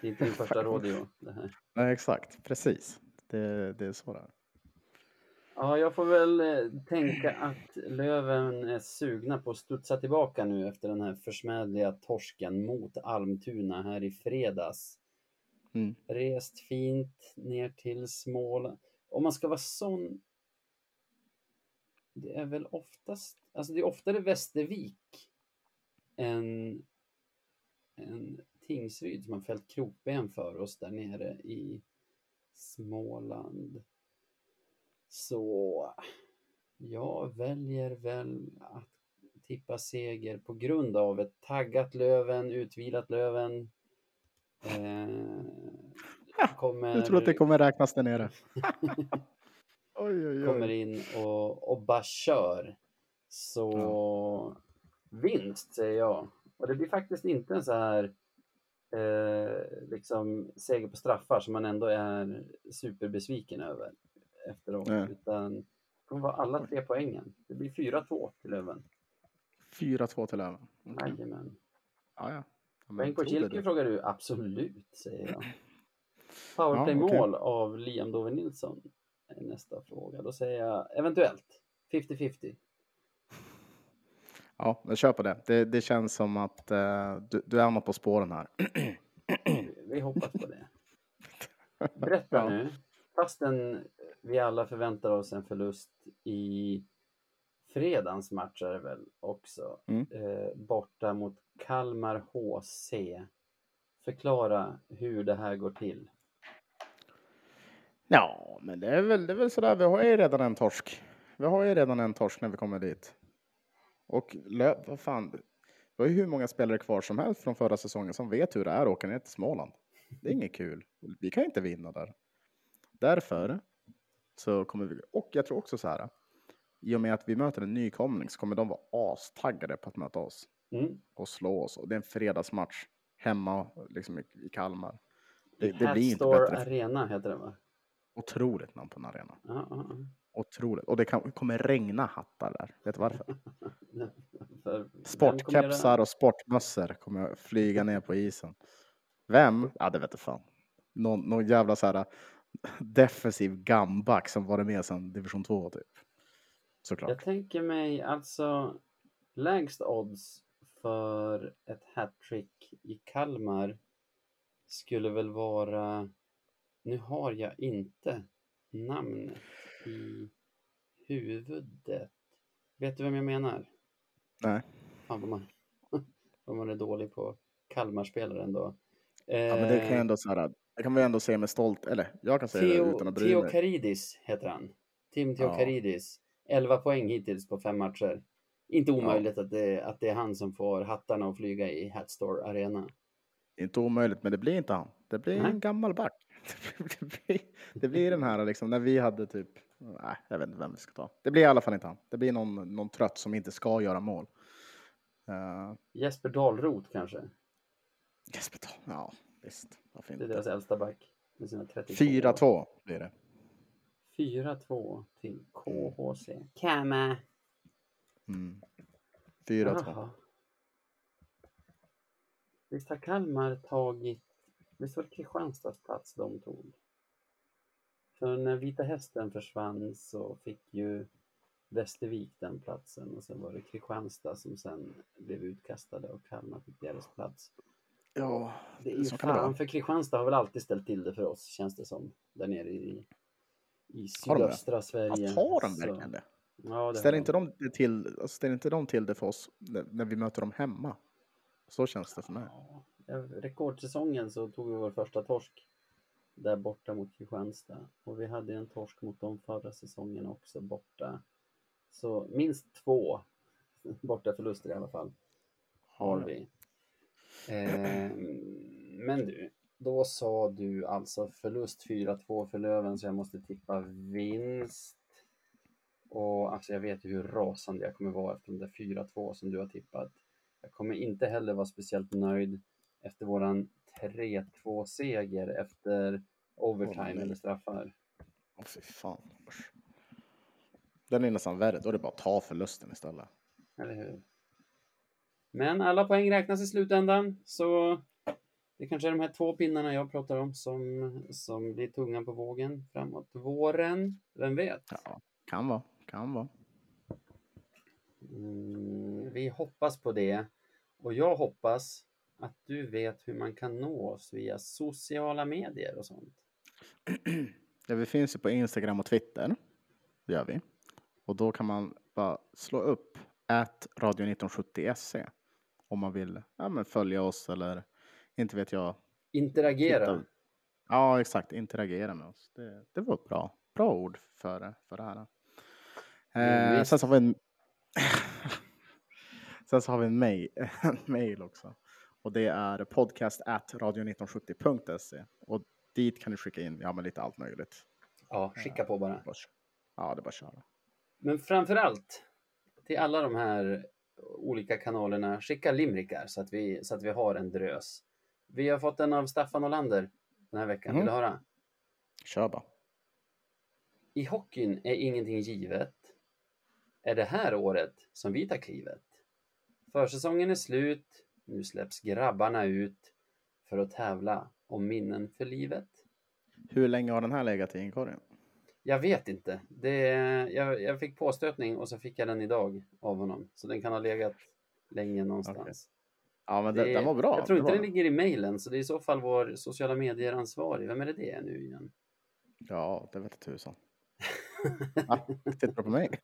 Det är inte din första rodeo det här. Nej, exakt. Precis. Det, det är så det är. Ja, jag får väl eh, tänka att Löven är sugna på att studsa tillbaka nu efter den här försmädliga torsken mot Almtuna här i fredags. Mm. Rest fint ner till Småland. Om man ska vara sån. Det är väl oftast, alltså det är oftare Västervik än, än Tingsryd som har fällt krokben för oss där nere i Småland. Så jag väljer väl att tippa seger på grund av ett taggat Löven, utvilat Löven. Eh, kommer, Jag tror att det kommer räknas där nere. oj, oj, kommer oj. in och, och bara kör. Så vinst säger jag. Och det blir faktiskt inte en så här eh, liksom seger på straffar som man ändå är superbesviken över efteråt. Nej. Utan det kommer vara alla tre poängen. Det blir 4-2 till Löven. 4-2 till Löven. Jajamän. Ja, ja. Ja, Poäng på Kilke frågar du. Absolut, säger jag. Ja, Powerplay-mål av Liam Dover Nilsson är nästa fråga. Då säger jag eventuellt 50-50. Ja, jag kör på det. Det, det känns som att eh, du, du är något på spåren här. Vi hoppas på det. Berätta Ja. nu. Fastän vi alla förväntar oss en förlust i fredagens match är det väl också. Mm. Eh, borta mot Kalmar HC. Förklara hur det här går till. Ja, men det är väl, det är väl sådär. Vi har ju redan en torsk. Vi har ju redan en torsk när vi kommer dit. Och Löv, vad fan. Vi har ju hur många spelare kvar som helst från förra säsongen som vet hur det är att åka ner till Småland. Det är inget kul. Vi kan inte vinna där. Därför så kommer vi, och jag tror också så här. I och med att vi möter en nykomling så kommer de vara astaggade på att möta oss Mm. och slå oss. Och det är en fredagsmatch hemma liksom i, Kalmar. Det, det blir inte bättre. Arena heter det va? Otroligt namn på en arena. Ja, ja. Otroligt. Och det kan, kommer regna hattar där. Vet du varför? Sportkepsar och sportmössor kommer flyga ner på isen. Vem? Ja, det vet jag fan. Någon, någon jävla så här defensiv gamback som varit med sedan division 2 typ. Såklart. Jag tänker mig alltså lägst odds för ett hattrick i Kalmar skulle väl vara, nu har jag inte namnet i huvudet. Vet du vem jag menar? Nej. Fan vad man, vad man är dålig på Kalmarspelare ändå. Ja, men det kan jag Eh, ändå här, det kan vi ändå se med stolt, eller jag kan säga det utan Theo, att bry Theo mig. Karidis heter han. Tim Ja. Theo Karidis. 11 poäng hittills på fem matcher. Inte omöjligt att, det, att det är han som får hattarna att flyga i Hatstore Arena. Inte omöjligt, men det blir inte han. Det blir Nej. en gammal back. Det blir, det blir den här liksom, när vi hade typ, nej, jag vet inte vem vi ska ta. Det blir i alla fall inte han. Det blir någon, någon trött som inte ska göra mål. Uh, Jesper Dahlroth kanske. Jesper ja visst. Varför Det är deras inte? äldsta back. Med sina 32 4-2 blir det. 4-2 till KHC. Kama. Mm. 4-2. Jaha. Visst har Kalmar tagit, visst var det Kristianstads plats de tog? För när Vita Hästen försvann så fick ju Västervik den platsen och sen var det Kristianstad som sen blev utkastade och Kalmar fick deras plats. Ja, Det är ju fan, för Kristianstad har väl alltid ställt till det för oss känns det som. Där nere i, i Har sydöstra Sverige. Ja, tar de Så- verkligen det? Ja, det Ställer har inte, de till, alltså, ställer inte de till det för oss när, när vi möter dem hemma? Så känns det för mig. Ja, rekordsäsongen så tog vi vår första torsk där borta mot Kristianstad. Och vi hade en torsk mot dem förra säsongen också borta. Så minst två borta förluster i alla fall har vi. Eh, men du, då sa du alltså förlust 4-2 för Löven så jag måste tippa vinst. Och alltså jag vet ju hur rasande jag kommer vara efter de där 4-2 som du har tippat. Jag kommer inte heller vara speciellt nöjd efter våran 3-2 seger efter overtime nej. eller straffar. Åh fy fan. Den är nästan värre. Då är det bara att ta förlusten istället. Eller hur? Men alla poäng räknas i slutändan, så det kanske är de här två pinnarna jag pratar om som, som blir tungan på vågen framåt våren. Vem vet? Ja, kan vara. Kan vara. Mm, vi hoppas på det. Och jag hoppas att du vet hur man kan nå oss via sociala medier och sånt. Ja, vi finns ju på Instagram och Twitter. Det gör vi. Och då kan man bara slå upp at radio 1970 se om man vill ja, men följa oss eller inte vet jag. Interagera. Titta. Ja, exakt. Interagera med oss. Det, det var ett bra, bra ord för, för det här. Mm, Eh, sen så har vi en Sen så har vi en mail, också. Och det är podcast at radio1970.se. Och dit kan du skicka in ja, men lite allt möjligt. Ja, skicka på bara. Kö- Ja, det är bara att köra. Men framför allt till alla de här olika kanalerna, skicka limrikar så att vi, så att vi har en drös. Vi har fått en av Staffan Olander den här veckan. Vill du höra? Kör bara. I hockeyn är ingenting givet. Är det här året som vi tar klivet? Försäsongen är slut. Nu släpps grabbarna ut för att tävla om minnen för livet. Hur länge har den här legat i inkorgen? Jag vet inte. Det, jag, jag fick påstötning och så fick jag den idag av honom. Så den kan ha legat länge någonstans. Ja, men Det den var bra. Jag tror inte den ligger i mejlen, så det är i så fall vår sociala medier-ansvarig. Vem är det det är nu igen? Ja, det vet tusan. Ja, tittar du på mig?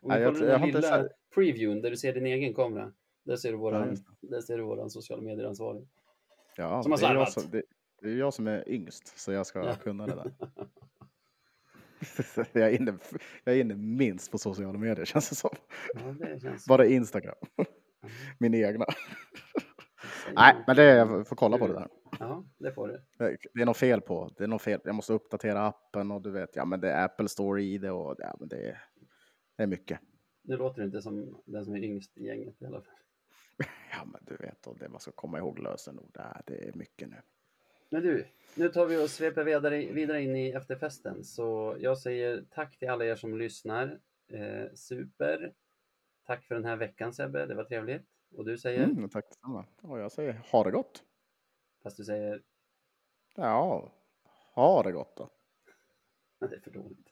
Om du jag kollar den inte lilla sett- previewn där du ser din egen kamera. Där ser du Ja, våran, just där ser du våran sociala medier-ansvarig. Ja, Som har slarvat. som, det, det är jag som är yngst, så jag ska kunna det där. jag, är inne, jag är inne minst på sociala medier, känns det som. Ja, det känns... Bara Instagram. Min egna. Nej, men det, jag får kolla på det där. Ja, det får du. Det är något fel på. Det är något fel. Jag måste uppdatera appen och du vet, ja men det är Apple Store i det och ja, men det är, det är mycket. Nu låter du inte som den som är yngst i gänget i alla fall. Ja men du vet, och det man ska komma ihåg lösenord, det är mycket nu. Men du, nu tar vi och sveper vidare, vidare in i efterfesten. Så jag säger tack till alla er som lyssnar. Eh, super. Tack för den här veckan Sebbe, det var trevligt. Och du säger? Mm, tack detsamma. Och jag säger ha det gott. Fast du säger, Ja, ha det gott då. det är för dåligt.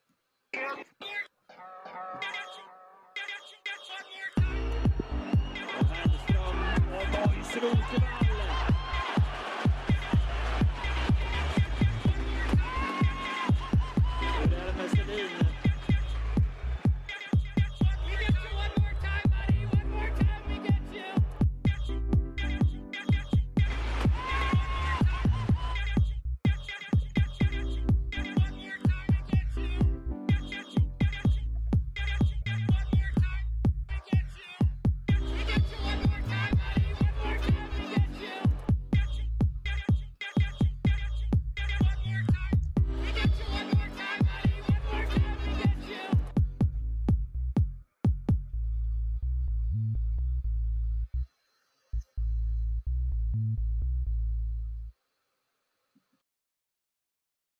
Är